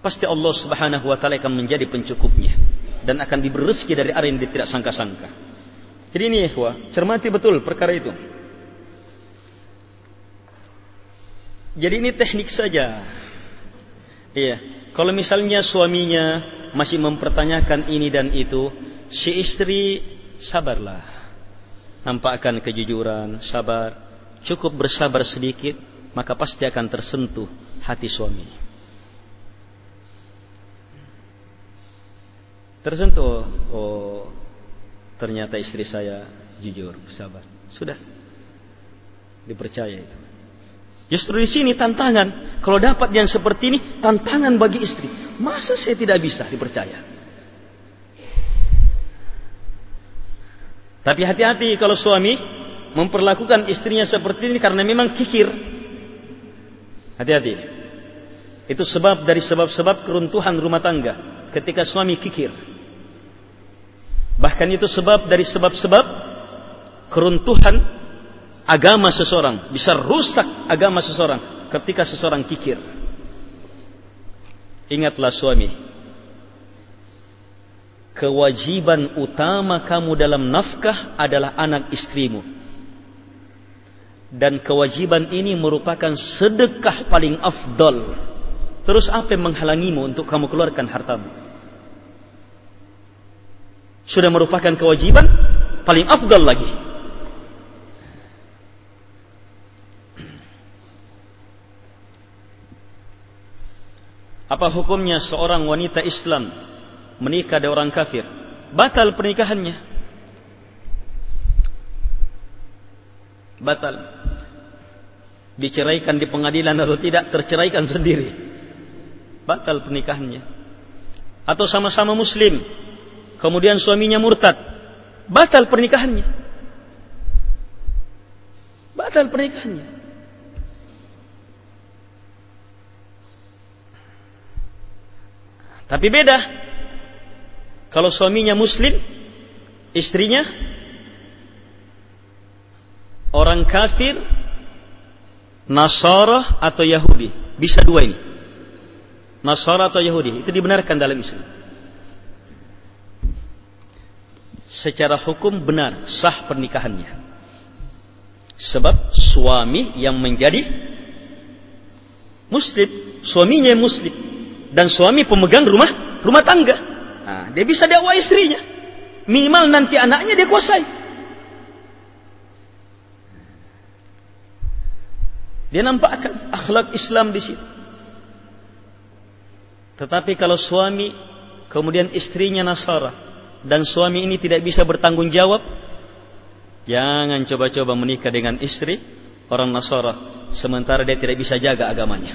Pasti Allah Subhanahu wa taala akan menjadi pencukupnya dan akan diberi rezeki dari arah yang dia tidak sangka-sangka. Jadi ini ya, cermati betul perkara itu. Jadi ini teknik saja. Iya, kalau misalnya suaminya masih mempertanyakan ini dan itu, si istri sabarlah. Nampakkan kejujuran, sabar, cukup bersabar sedikit, maka pasti akan tersentuh hati suami. Tersentuh. Oh ternyata istri saya jujur sabar. Sudah. Dipercaya itu. Justru di sini tantangan. Kalau dapat yang seperti ini tantangan bagi istri. Masa saya tidak bisa dipercaya? Tapi hati-hati kalau suami memperlakukan istrinya seperti ini karena memang kikir. Hati-hati. Itu sebab dari sebab-sebab keruntuhan rumah tangga ketika suami kikir Bahkan itu sebab dari sebab-sebab keruntuhan agama seseorang. Bisa rusak agama seseorang ketika seseorang kikir. Ingatlah suami. Kewajiban utama kamu dalam nafkah adalah anak istrimu. Dan kewajiban ini merupakan sedekah paling afdol. Terus apa yang menghalangimu untuk kamu keluarkan hartamu? Sudah merupakan kewajiban paling afdal lagi. Apa hukumnya seorang wanita Islam menikah dengan orang kafir? Batal pernikahannya. Batal. Diceraikan di pengadilan atau tidak, terceraikan sendiri. Batal pernikahannya. Atau sama-sama muslim, kemudian suaminya murtad, batal pernikahannya. Batal pernikahannya. Tapi beda. Kalau suaminya muslim, istrinya orang kafir, Nasara atau Yahudi. Bisa dua ini. Nasara atau Yahudi. Itu dibenarkan dalam Islam. secara hukum benar sah pernikahannya. Sebab suami yang menjadi muslim, suaminya muslim dan suami pemegang rumah rumah tangga. Nah, dia bisa dakwa istrinya. Minimal nanti anaknya dia kuasai. Dia nampakkan akhlak Islam di situ. Tetapi kalau suami kemudian istrinya Nasara, dan suami ini tidak bisa bertanggung jawab, jangan coba-coba menikah dengan istri orang Nasara sementara dia tidak bisa jaga agamanya.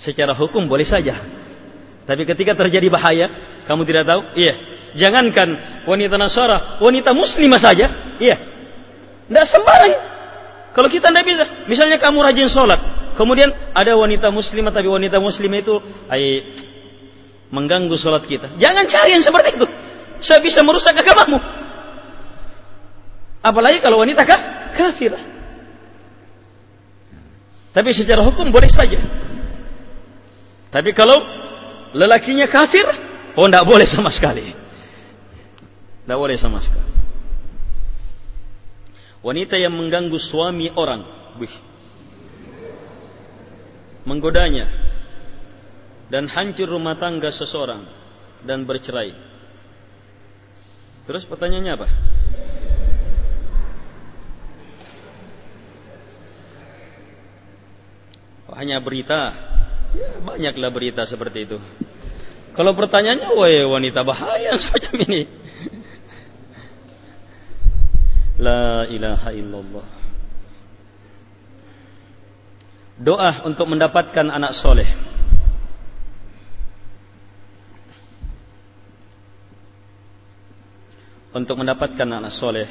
Secara hukum boleh saja. Tapi ketika terjadi bahaya, kamu tidak tahu? Iya. Jangankan wanita Nasara, wanita muslimah saja. Iya. Tidak sembarang. Kalau kita tidak bisa, misalnya kamu rajin sholat, kemudian ada wanita muslimah tapi wanita muslimah itu ay, mengganggu sholat kita. Jangan cari yang seperti itu. Saya bisa merusak agamamu. Apalagi kalau wanita kah? kafir. Tapi secara hukum boleh saja. Tapi kalau lelakinya kafir, oh tidak boleh sama sekali. Tidak boleh sama sekali. Wanita yang mengganggu suami orang, wih, menggodanya, dan hancur rumah tangga seseorang dan bercerai. Terus pertanyaannya apa? Oh, hanya berita Ya, banyaklah berita seperti itu. Kalau pertanyaannya, woi wanita bahaya [laughs] semacam ini. La ilaha illallah. Doa untuk mendapatkan anak soleh. Untuk mendapatkan anak soleh.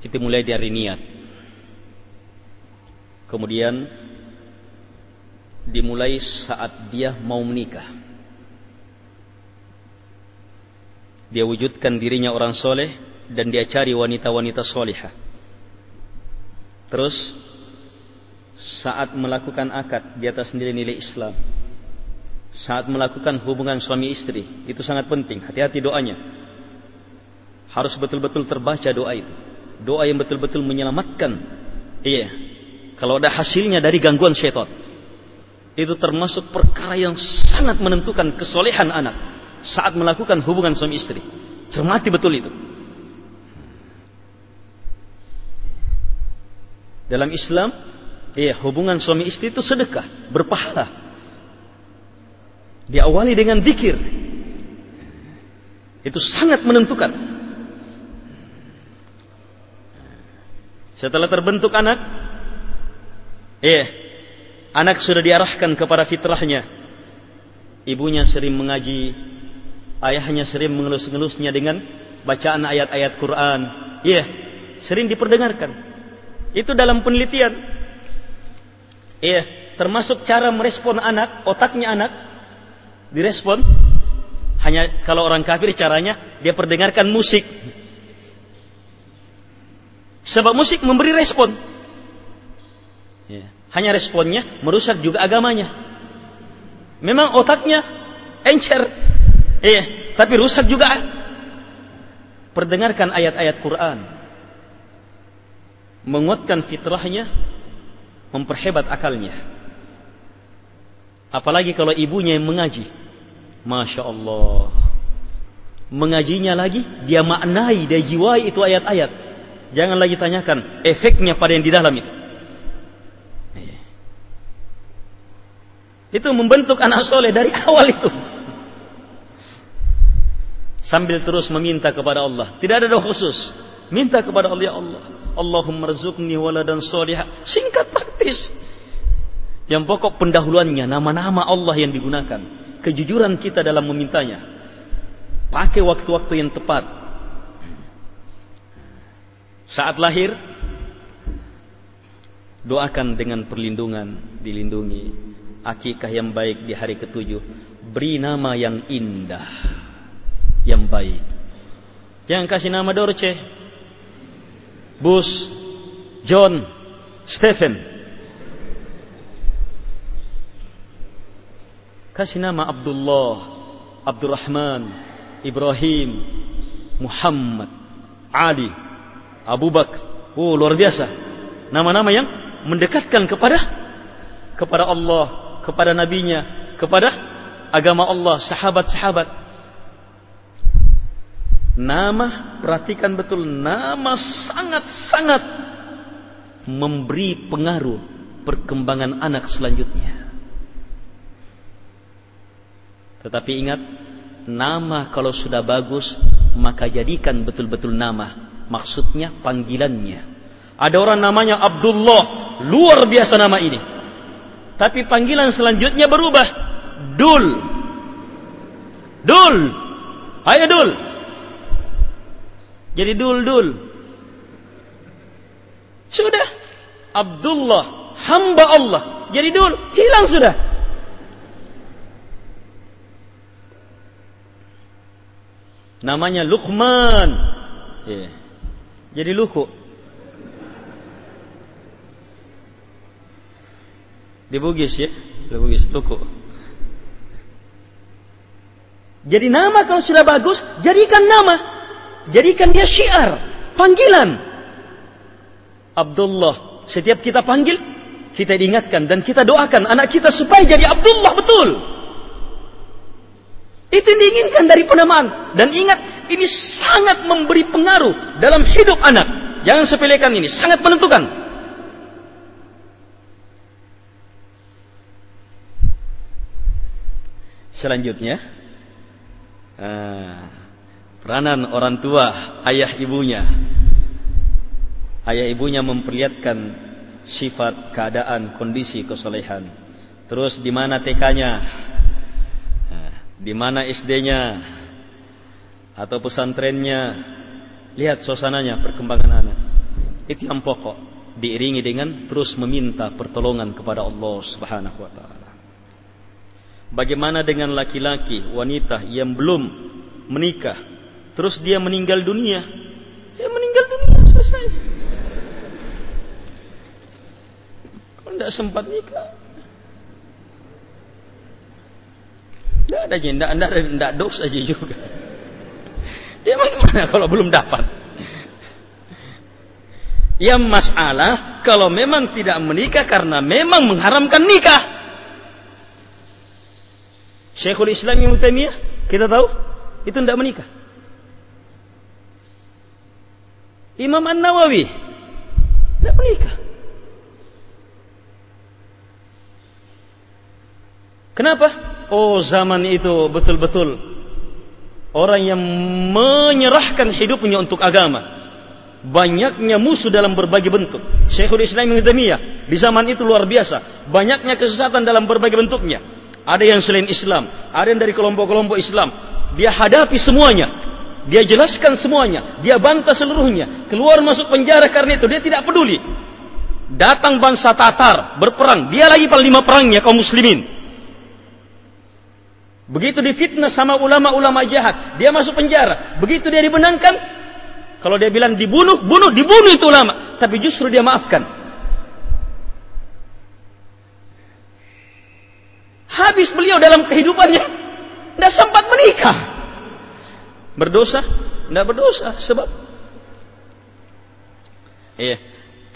Itu mulai dari niat. Kemudian dimulai saat dia mau menikah. Dia wujudkan dirinya orang soleh dan dia cari wanita-wanita solehah. Terus saat melakukan akad di atas nilai-nilai Islam. Saat melakukan hubungan suami istri, itu sangat penting. Hati-hati doanya. Harus betul-betul terbaca doa itu. Doa yang betul-betul menyelamatkan. Iya. Kalau ada hasilnya dari gangguan syaitan itu termasuk perkara yang sangat menentukan kesolehan anak saat melakukan hubungan suami istri. Cermati betul itu. Dalam Islam, ya hubungan suami istri itu sedekah, berpahala. Diawali dengan zikir. Itu sangat menentukan. Setelah terbentuk anak, eh Anak sudah diarahkan kepada fitrahnya. Ibunya sering mengaji, ayahnya sering mengelus-ngelusnya dengan bacaan ayat-ayat Quran. Iya, sering diperdengarkan. Itu dalam penelitian. Iya, termasuk cara merespon anak, otaknya anak direspon hanya kalau orang kafir caranya dia perdengarkan musik. Sebab musik memberi respon. Yeah. Hanya responnya merusak juga agamanya. Memang otaknya encer. Iya, tapi rusak juga. Perdengarkan ayat-ayat Quran. Menguatkan fitrahnya, memperhebat akalnya. Apalagi kalau ibunya yang mengaji. Masya Allah. Mengajinya lagi, dia maknai, dia jiwai itu ayat-ayat. Jangan lagi tanyakan efeknya pada yang di dalam itu. Itu membentuk anak soleh dari awal itu. Sambil terus meminta kepada Allah. Tidak ada doa khusus. Minta kepada Allah, ya Allah. Allahumma rizukni waladan solihah. Singkat praktis. Yang pokok pendahuluannya, nama-nama Allah yang digunakan. Kejujuran kita dalam memintanya. Pakai waktu-waktu yang tepat. Saat lahir, doakan dengan perlindungan, dilindungi akikah yang baik di hari ketujuh. Beri nama yang indah. Yang baik. Jangan kasih nama Dorce. Bus. John. Stephen. Kasih nama Abdullah. Abdurrahman. Ibrahim. Muhammad. Ali. Abu Bakar. Oh luar biasa. Nama-nama yang mendekatkan kepada kepada Allah kepada nabinya, kepada agama Allah, sahabat-sahabat. Nama, perhatikan betul, nama sangat-sangat memberi pengaruh perkembangan anak selanjutnya. Tetapi ingat, nama kalau sudah bagus, maka jadikan betul-betul nama. Maksudnya panggilannya. Ada orang namanya Abdullah, luar biasa nama ini. Tapi panggilan selanjutnya berubah. Dul. Dul. Ayo Dul. Jadi Dul Dul. Sudah. Abdullah, hamba Allah. Jadi Dul, hilang sudah. Namanya Luqman. Yeah. Jadi luku. Di Bugis ya, di Bugis tuku. Jadi nama kalau sudah bagus, jadikan nama. Jadikan dia syiar, panggilan. Abdullah. Setiap kita panggil, kita diingatkan dan kita doakan anak kita supaya jadi Abdullah betul. Itu yang diinginkan dari penamaan. Dan ingat, ini sangat memberi pengaruh dalam hidup anak. Jangan sepelekan ini, sangat menentukan. Selanjutnya, ah, peranan orang tua, ayah ibunya. Ayah ibunya memperlihatkan sifat, keadaan, kondisi, kesolehan. Terus di mana TK-nya? Di mana SD-nya atau pesantrennya, lihat suasananya, perkembangan anak. Itu yang pokok, diiringi dengan terus meminta pertolongan kepada Allah Subhanahu wa taala. Bagaimana dengan laki-laki, wanita yang belum menikah, terus dia meninggal dunia? Dia meninggal dunia selesai. Kalau tidak sempat nikah, Tidak ada aja, tidak, tidak, tidak dos aja juga. Ya bagaimana kalau belum dapat? Yang masalah kalau memang tidak menikah karena memang mengharamkan nikah. Syekhul Islam Ibnu Taimiyah kita tahu itu tidak menikah. Imam An Nawawi tidak menikah. Kenapa? Oh zaman itu betul-betul orang yang menyerahkan hidupnya untuk agama. Banyaknya musuh dalam berbagai bentuk. Syekhul Islam Ibnu Taimiyah di zaman itu luar biasa. Banyaknya kesesatan dalam berbagai bentuknya. Ada yang selain Islam, ada yang dari kelompok-kelompok Islam. Dia hadapi semuanya. Dia jelaskan semuanya. Dia bantah seluruhnya. Keluar masuk penjara karena itu. Dia tidak peduli. Datang bangsa Tatar berperang. Dia lagi panglima perangnya kaum muslimin. Begitu difitnah sama ulama-ulama jahat, dia masuk penjara. Begitu dia dibenangkan, kalau dia bilang dibunuh, bunuh, dibunuh itu ulama. Tapi justru dia maafkan. Habis beliau dalam kehidupannya, tidak sempat menikah. Berdosa? Tidak berdosa, sebab Iya.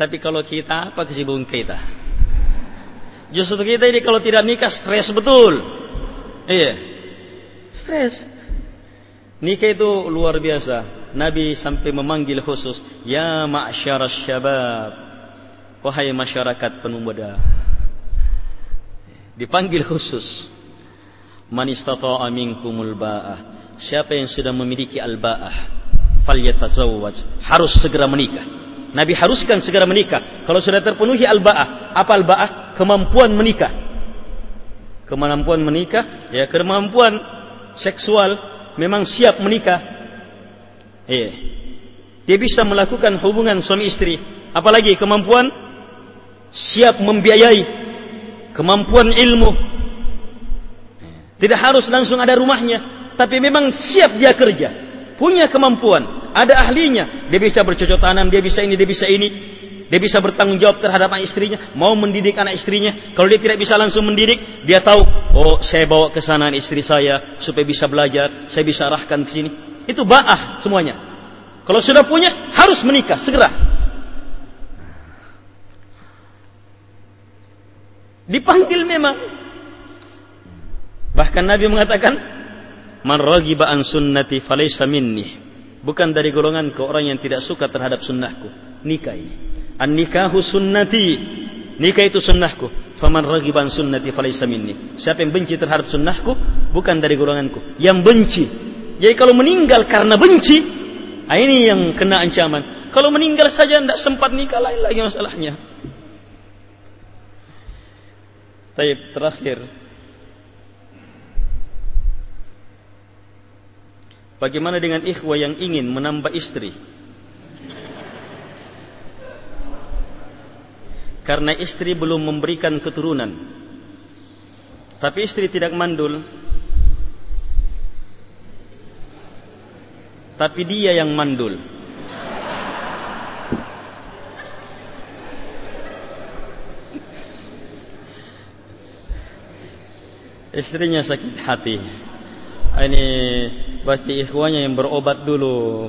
Tapi kalau kita apa kesibukan kita? Justru kita ini kalau tidak nikah stres betul. Iya. Stres. Nikah itu luar biasa. Nabi sampai memanggil khusus, "Ya ma'syar syabab." Wahai masyarakat pemuda. Dipanggil khusus. Man istata'a minkumul ba'ah. Siapa yang sudah memiliki al-ba'ah, falyatazawwaj. Harus segera menikah. Nabi haruskan segera menikah. Kalau sudah terpenuhi al-ba'ah, apa al-ba'ah? Kemampuan menikah kemampuan menikah, ya kemampuan seksual memang siap menikah. Iya. Dia bisa melakukan hubungan suami istri, apalagi kemampuan siap membiayai, kemampuan ilmu. Tidak harus langsung ada rumahnya, tapi memang siap dia kerja, punya kemampuan, ada ahlinya, dia bisa bercocok tanam, dia bisa ini, dia bisa ini, dia bisa bertanggung jawab terhadap anak istrinya, mau mendidik anak istrinya. Kalau dia tidak bisa langsung mendidik, dia tahu, oh saya bawa ke sana istri saya supaya bisa belajar, saya bisa arahkan ke sini. Itu ba'ah semuanya. Kalau sudah punya, harus menikah segera. Dipanggil memang. Bahkan Nabi mengatakan, Man ragiba an sunnati falaysa minni. Bukan dari golongan ke orang yang tidak suka terhadap sunnahku. Nikah. An-nikahu sunnati. Nikah itu sunnahku. Faman ragiban sunnati falaysa minni. Siapa yang benci terhadap sunnahku bukan dari golonganku. Yang benci. Jadi kalau meninggal karena benci, ah, ini yang kena ancaman. Kalau meninggal saja tidak sempat nikah lain lagi masalahnya. Taib terakhir. Bagaimana dengan ikhwah yang ingin menambah istri? Karena istri belum memberikan keturunan. Tapi istri tidak mandul. Tapi dia yang mandul. Istrinya sakit hati. Ini pasti ikhwanya yang berobat dulu.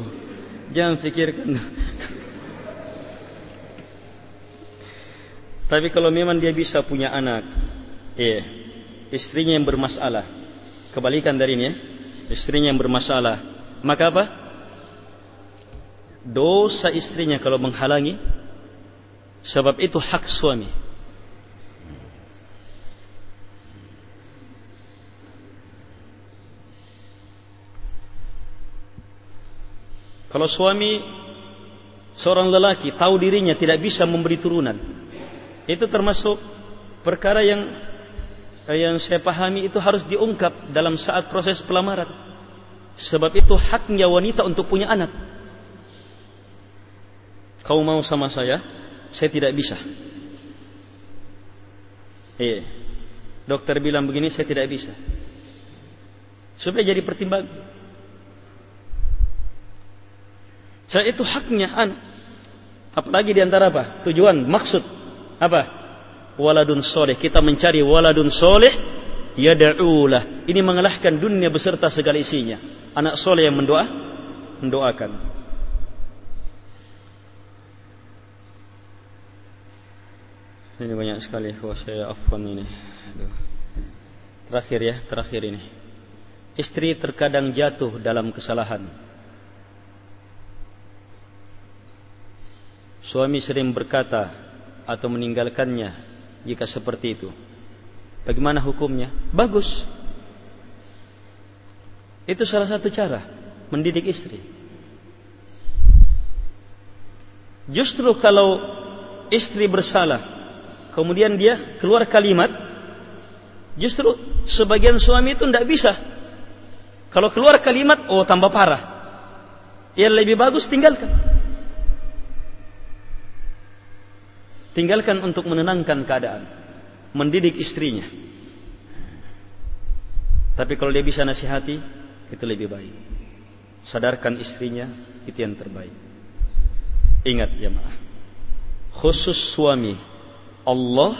Jangan pikirkan Tapi kalau memang dia bisa punya anak, iya, istrinya yang bermasalah, kebalikan dari ini ya, istrinya yang bermasalah, maka apa? Dosa istrinya kalau menghalangi, sebab itu hak suami. Kalau suami seorang lelaki tahu dirinya tidak bisa memberi turunan, itu termasuk perkara yang yang saya pahami itu harus diungkap dalam saat proses pelamaran. Sebab itu haknya wanita untuk punya anak. Kau mau sama saya? Saya tidak bisa. Iya. Dokter bilang begini, saya tidak bisa. Supaya jadi pertimbangan. Saya itu haknya anak. Apalagi di antara apa? Tujuan, maksud apa? Waladun soleh. Kita mencari waladun soleh. Yada'ulah. Ini mengalahkan dunia beserta segala isinya. Anak soleh yang mendoa. Mendoakan. Ini banyak sekali. Wah saya afwan ini. Aduh. Terakhir ya. Terakhir ini. Istri terkadang jatuh dalam kesalahan. Suami sering berkata, atau meninggalkannya jika seperti itu. Bagaimana hukumnya? Bagus. Itu salah satu cara mendidik istri. Justru kalau istri bersalah, kemudian dia keluar kalimat, justru sebagian suami itu tidak bisa. Kalau keluar kalimat, oh tambah parah. Yang lebih bagus tinggalkan. Tinggalkan untuk menenangkan keadaan. Mendidik istrinya. Tapi kalau dia bisa nasihati, itu lebih baik. Sadarkan istrinya, itu yang terbaik. Ingat jemaah. Khusus suami. Allah,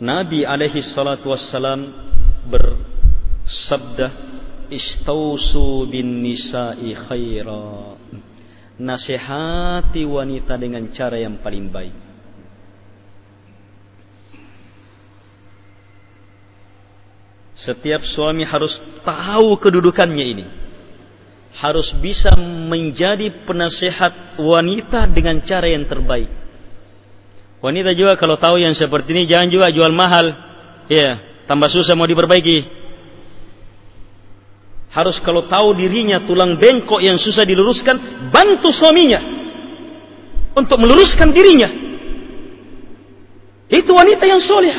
Nabi alaihi salatu wassalam bersabda, Istausu bin nisa'i khaira. Nasihati wanita dengan cara yang paling baik. Setiap suami harus tahu kedudukannya ini. Harus bisa menjadi penasehat wanita dengan cara yang terbaik. Wanita juga kalau tahu yang seperti ini jangan juga jual mahal. Ya, tambah susah mau diperbaiki. Harus kalau tahu dirinya tulang bengkok yang susah diluruskan, bantu suaminya untuk meluruskan dirinya. Itu wanita yang soleh.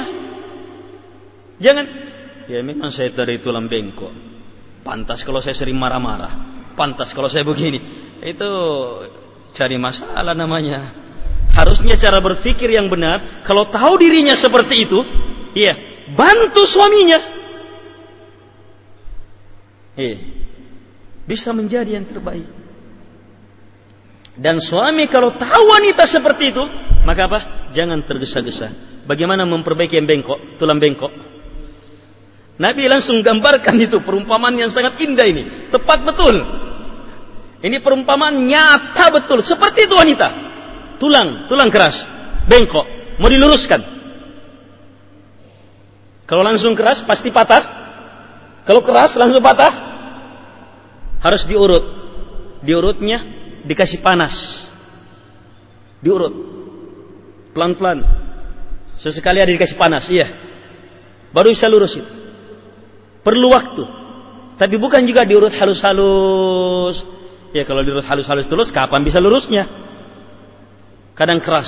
Jangan Ya memang saya dari tulang bengkok. Pantas kalau saya sering marah-marah. Pantas kalau saya begini. Itu cari masalah namanya. Harusnya cara berpikir yang benar. Kalau tahu dirinya seperti itu. Iya. Bantu suaminya. Iya. Bisa menjadi yang terbaik. Dan suami kalau tahu wanita seperti itu. Maka apa? Jangan tergesa-gesa. Bagaimana memperbaiki yang bengkok, tulang bengkok? Nabi langsung gambarkan itu perumpamaan yang sangat indah ini. Tepat betul. Ini perumpamaan nyata betul. Seperti itu wanita. Tulang, tulang keras. Bengkok. Mau diluruskan. Kalau langsung keras pasti patah. Kalau keras langsung patah. Harus diurut. Diurutnya dikasih panas. Diurut. pelan-pelan. Sesekali ada dikasih panas, iya. Baru bisa lurus itu. Perlu waktu. Tapi bukan juga diurut halus-halus. Ya kalau diurut halus-halus terus, kapan bisa lurusnya? Kadang keras.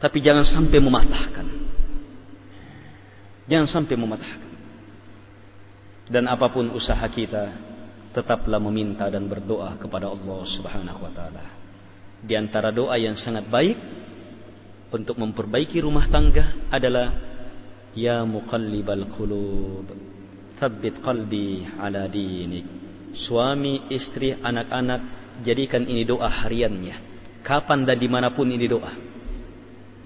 Tapi jangan sampai mematahkan. Jangan sampai mematahkan. Dan apa pun usaha kita, tetaplah meminta dan berdoa kepada Allah Subhanahu wa taala. Di antara doa yang sangat baik untuk memperbaiki rumah tangga adalah ya muqallibal qulub tsabbit qalbi ala dinik. Suami, istri, anak-anak jadikan ini doa hariannya. Kapan dan di mana pun ini doa.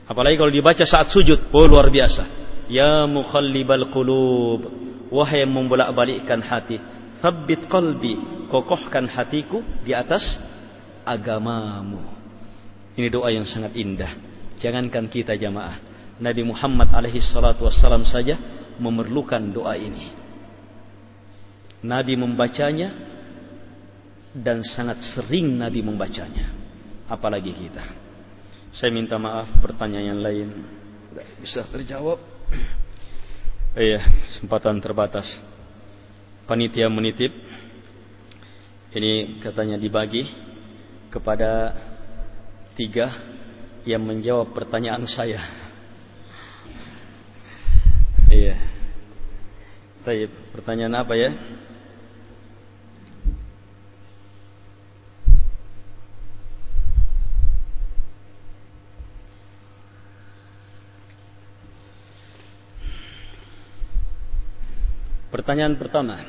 Apalagi kalau dibaca saat sujud, oh luar biasa. Ya muqallibal qulub, wahai yang membolak-balikkan hati, tsabbit qalbi, kokohkan hatiku di atas agamamu. Ini doa yang sangat indah. Jangankan kita jamaah. Nabi Muhammad alaihi salatu wassalam saja memerlukan doa ini. Nabi membacanya dan sangat sering Nabi membacanya. Apalagi kita. Saya minta maaf pertanyaan yang lain tidak bisa terjawab. [clears throat] Iya, kesempatan terbatas. Panitia menitip ini katanya dibagi kepada tiga yang menjawab pertanyaan saya. Iya. Baik, pertanyaan apa ya? Pertanyaan pertama.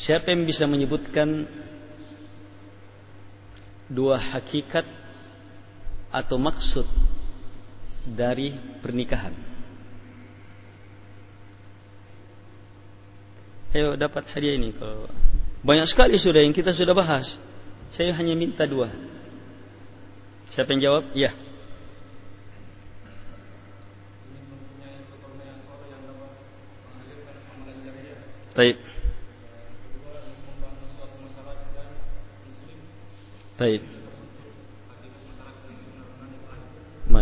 Siapa yang bisa menyebutkan dua hakikat atau maksud dari pernikahan? Ayo dapat hadiah ini kalau banyak sekali sudah yang kita sudah bahas. Saya hanya minta dua. Siapa yang jawab? Ya. Baik. Baik.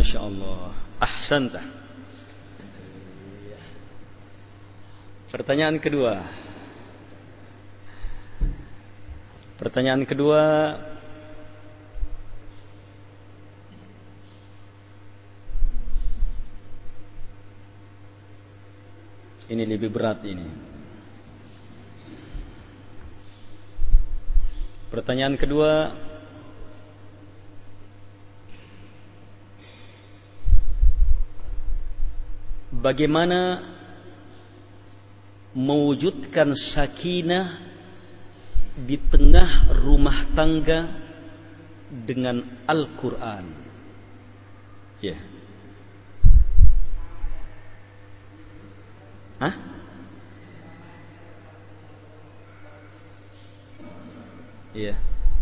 Masya Allah. Ahsanta. Pertanyaan kedua. Pertanyaan kedua. Ini lebih berat ini. Pertanyaan kedua Bagaimana mewujudkan sakinah di tengah rumah tangga dengan Al-Quran. Ya. Yeah. Hah? Iya.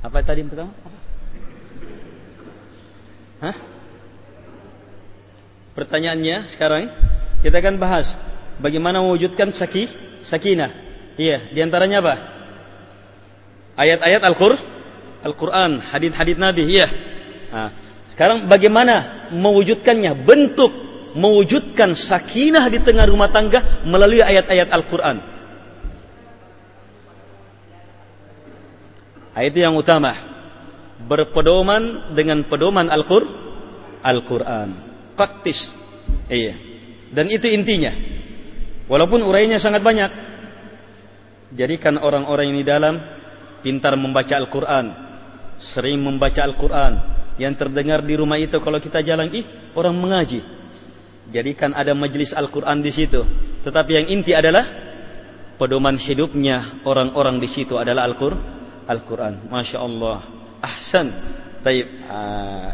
Apa tadi yang pertama? Hah? Pertanyaannya sekarang kita akan bahas bagaimana mewujudkan saki, sakinah. Iya, di antaranya apa? Ayat-ayat Al-Qur'an, Al-Quran, hadis-hadis Nabi. Iya. Nah, sekarang bagaimana mewujudkannya? Bentuk mewujudkan sakinah di tengah rumah tangga melalui ayat-ayat Al-Quran. Nah, itu yang utama. Berpedoman dengan pedoman Al-Qur'an. Al-Quran. Praktis. Iya. Dan itu intinya. Walaupun urainya sangat banyak. Jadikan orang-orang ini dalam pintar membaca Al-Quran. Sering membaca Al-Quran. Yang terdengar di rumah itu kalau kita jalan, ih orang mengaji. Jadikan ada majelis Al-Quran di situ. Tetapi yang inti adalah pedoman hidupnya orang-orang di situ adalah Al-Quran. Masya Allah. Ahsan. Taib. Ah.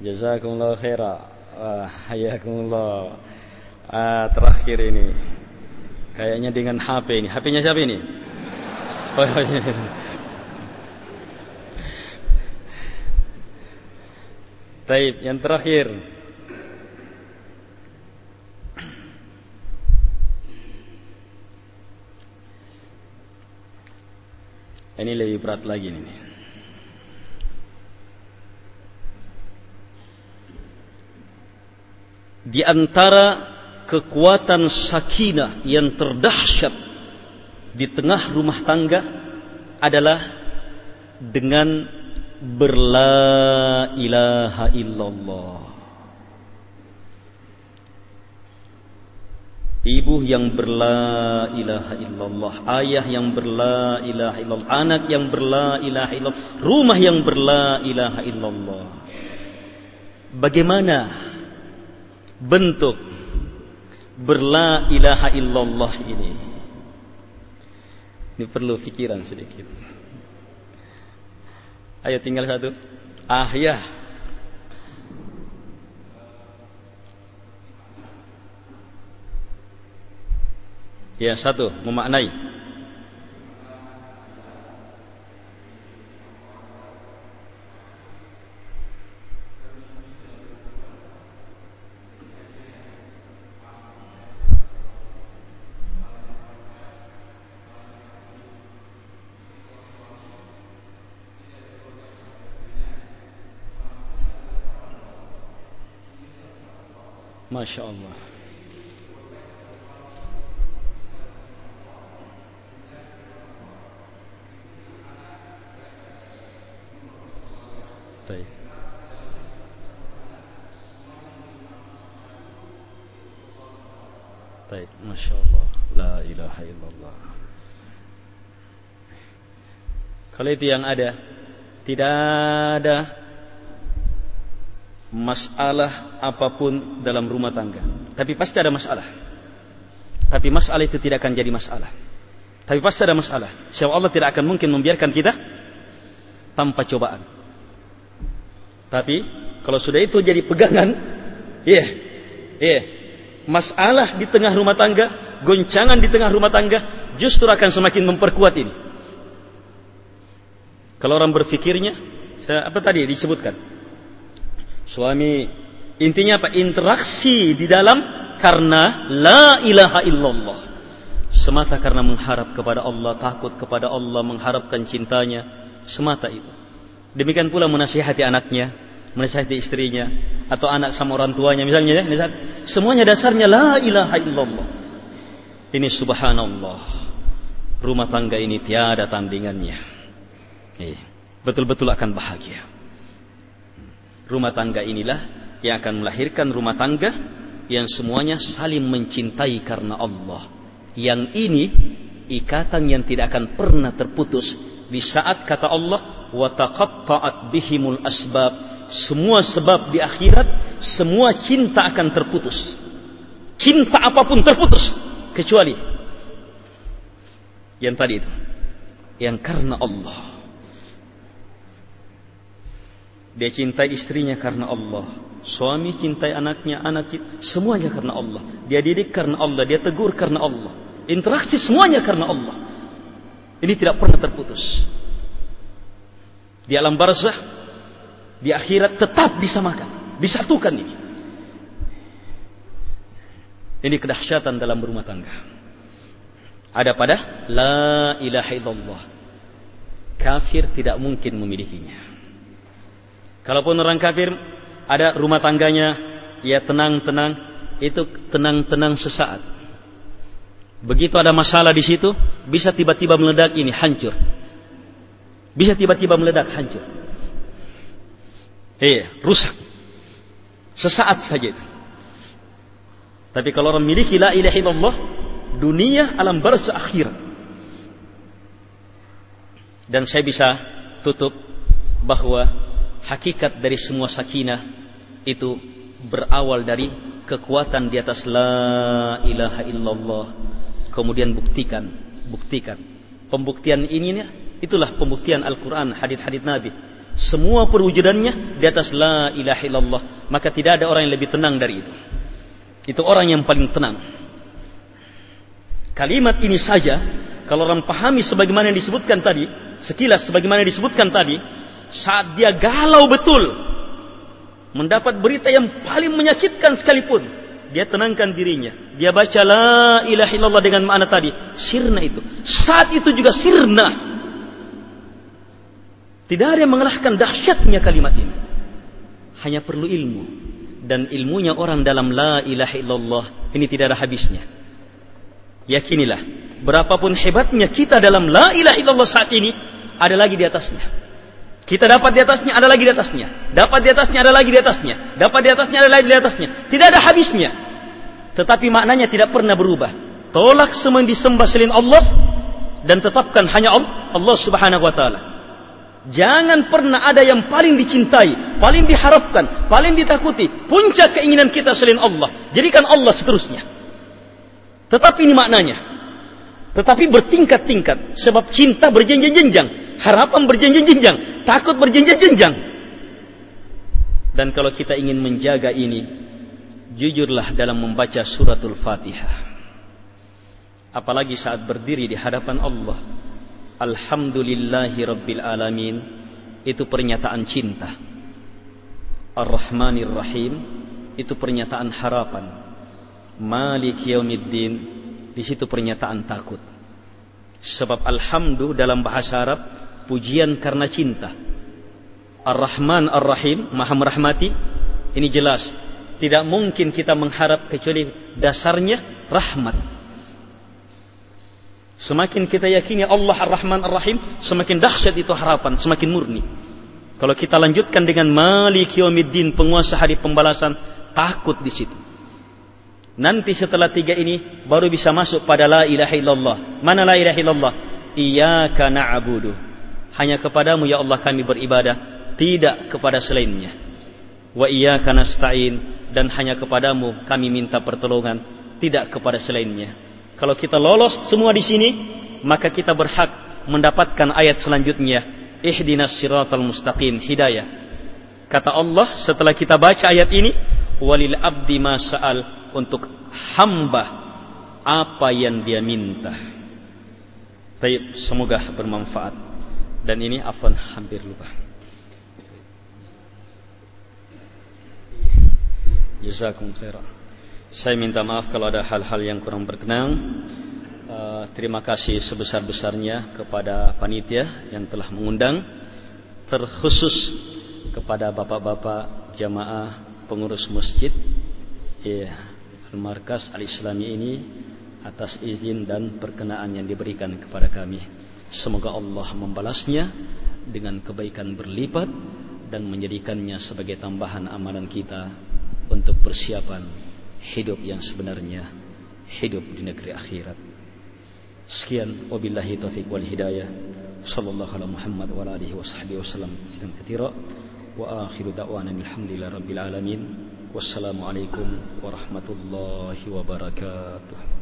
Jazakumullah khaira. Ah, hayakumullah. Ah, terakhir ini. Kayaknya dengan HP ini. HP-nya siapa ini? Oh, iya. Taib, yang terakhir. Ini lebih berat lagi nih. Di antara kekuatan sakinah yang terdahsyat di tengah rumah tangga adalah dengan berla ilaha illallah. Ibu yang berla ilaha illallah, ayah yang berla ilaha illallah, anak yang berla ilaha illallah, rumah yang berla ilaha illallah. Bagaimana bentuk berla ilaha illallah ini? Ini perlu pikiran sedikit. Ayo tinggal satu. Ah ya. Ya satu, memaknai. Masya Allah. Baik. Baik, Masya Allah. La ilaha illallah. Kalau itu yang ada, tidak ada masalah apa pun dalam rumah tangga. Tapi pasti ada masalah. Tapi masalah itu tidak akan jadi masalah. Tapi pasti ada masalah. Sebab Allah tidak akan mungkin membiarkan kita tanpa cobaan. Tapi kalau sudah itu jadi pegangan, iya, yeah, iya, yeah, masalah di tengah rumah tangga, goncangan di tengah rumah tangga, justru akan semakin memperkuat ini. Kalau orang berfikirnya, apa tadi disebutkan? Suami intinya apa? Interaksi di dalam karena la ilaha illallah. Semata karena mengharap kepada Allah, takut kepada Allah, mengharapkan cintanya, semata itu. Demikian pula menasihati anaknya, menasihati istrinya, atau anak sama orang tuanya misalnya ya, semuanya dasarnya la ilaha illallah. Ini subhanallah. Rumah tangga ini tiada tandingannya. Iya. Betul-betul akan bahagia. Rumah tangga inilah yang akan melahirkan rumah tangga yang semuanya saling mencintai karena Allah. Yang ini ikatan yang tidak akan pernah terputus. Di saat kata Allah wa taqatta'at bihimul asbab semua sebab di akhirat semua cinta akan terputus. Cinta apa pun terputus kecuali yang tadi itu yang karena Allah dia cintai istrinya karena Allah. Suami cintai anaknya, anak semuanya karena Allah. Dia didik karena Allah, dia tegur karena Allah. Interaksi semuanya karena Allah. Ini tidak pernah terputus. Di alam barzah, di akhirat tetap disamakan, disatukan ini. Ini kedahsyatan dalam rumah tangga. Ada pada la ilaha illallah. Kafir tidak mungkin memilikinya. Kalaupun orang kafir ada rumah tangganya, ya tenang-tenang, itu tenang-tenang sesaat. Begitu ada masalah di situ, bisa tiba-tiba meledak ini hancur. Bisa tiba-tiba meledak hancur. Iya, rusak. Sesaat saja itu. Tapi kalau orang miliki la ilaha illallah, dunia alam barzah akhirat. Dan saya bisa tutup bahwa hakikat dari semua sakinah itu berawal dari kekuatan di atas la ilaha illallah. Kemudian buktikan buktikan. Pembuktian ini itulah pembuktian Al-Quran hadith-hadith Nabi. Semua perwujudannya di atas la ilaha illallah. Maka tidak ada orang yang lebih tenang dari itu. Itu orang yang paling tenang. Kalimat ini saja kalau orang pahami sebagaimana yang disebutkan tadi sekilas sebagaimana yang disebutkan tadi saat dia galau betul mendapat berita yang paling menyakitkan sekalipun dia tenangkan dirinya dia baca la ilaha illallah dengan makna tadi sirna itu saat itu juga sirna Tidak ada yang mengalahkan dahsyatnya kalimat ini. Hanya perlu ilmu. Dan ilmunya orang dalam la ilaha illallah ini tidak ada habisnya. Yakinilah, berapapun hebatnya kita dalam la ilaha illallah saat ini, ada lagi di atasnya. Kita dapat di atasnya, ada lagi di atasnya. Dapat di atasnya, ada lagi di atasnya. Dapat di atasnya, ada lagi di atasnya. Tidak ada habisnya. Tetapi maknanya tidak pernah berubah. Tolak semua yang disembah selain Allah dan tetapkan hanya Allah Subhanahu wa taala. Jangan pernah ada yang paling dicintai, paling diharapkan, paling ditakuti, puncak keinginan kita selain Allah. Jadikan Allah seterusnya. Tetapi ini maknanya. Tetapi bertingkat-tingkat. Sebab cinta berjenjang-jenjang. Harapan berjenjang-jenjang. Takut berjenjang-jenjang. Dan kalau kita ingin menjaga ini, jujurlah dalam membaca suratul Fatihah. Apalagi saat berdiri di hadapan Allah. Alhamdulillahi Alamin. Itu pernyataan cinta. Ar-Rahmanir Rahim. Itu pernyataan harapan. Malik Yaumiddin. Di situ pernyataan takut. Sebab Alhamdu dalam bahasa Arab. Pujian karena cinta. Ar-Rahman Ar-Rahim. Maha merahmati. Ini jelas. Tidak mungkin kita mengharap kecuali dasarnya rahmat. Semakin kita yakini Allah Ar-Rahman Ar-Rahim, semakin dahsyat itu harapan, semakin murni. Kalau kita lanjutkan dengan Malik Yawmiddin, penguasa hari pembalasan, takut di situ. Nanti setelah tiga ini baru bisa masuk pada la ilaha illallah. Mana la ilaha illallah? Iyyaka na'budu. Hanya kepadamu ya Allah kami beribadah, tidak kepada selainnya. Wa iyyaka nasta'in dan hanya kepadamu kami minta pertolongan, tidak kepada selainnya. Kalau kita lolos semua di sini, maka kita berhak mendapatkan ayat selanjutnya. Ihdinas siratal mustaqim, hidayah. Kata Allah setelah kita baca ayat ini, walil abdi masa'al untuk hamba apa yang dia minta. Baik, semoga bermanfaat. Dan ini afan hampir lupa. Jazakum khairan. Saya minta maaf kalau ada hal-hal yang kurang berkenan. Uh, terima kasih sebesar-besarnya kepada panitia yang telah mengundang, terkhusus kepada bapak-bapak jamaah pengurus masjid, ya, Al-Markas Al-Islami ini atas izin dan perkenaan yang diberikan kepada kami. Semoga Allah membalasnya dengan kebaikan berlipat dan menjadikannya sebagai tambahan amalan kita untuk persiapan hidup yang sebenarnya hidup di negeri akhirat. Sekian wabillahi taufik wal hidayah. Sallallahu Muhammad wa alihi wasallam. Wa akhiru da'wana alhamdulillahi rabbil alamin. Wassalamu alaikum warahmatullahi wabarakatuh.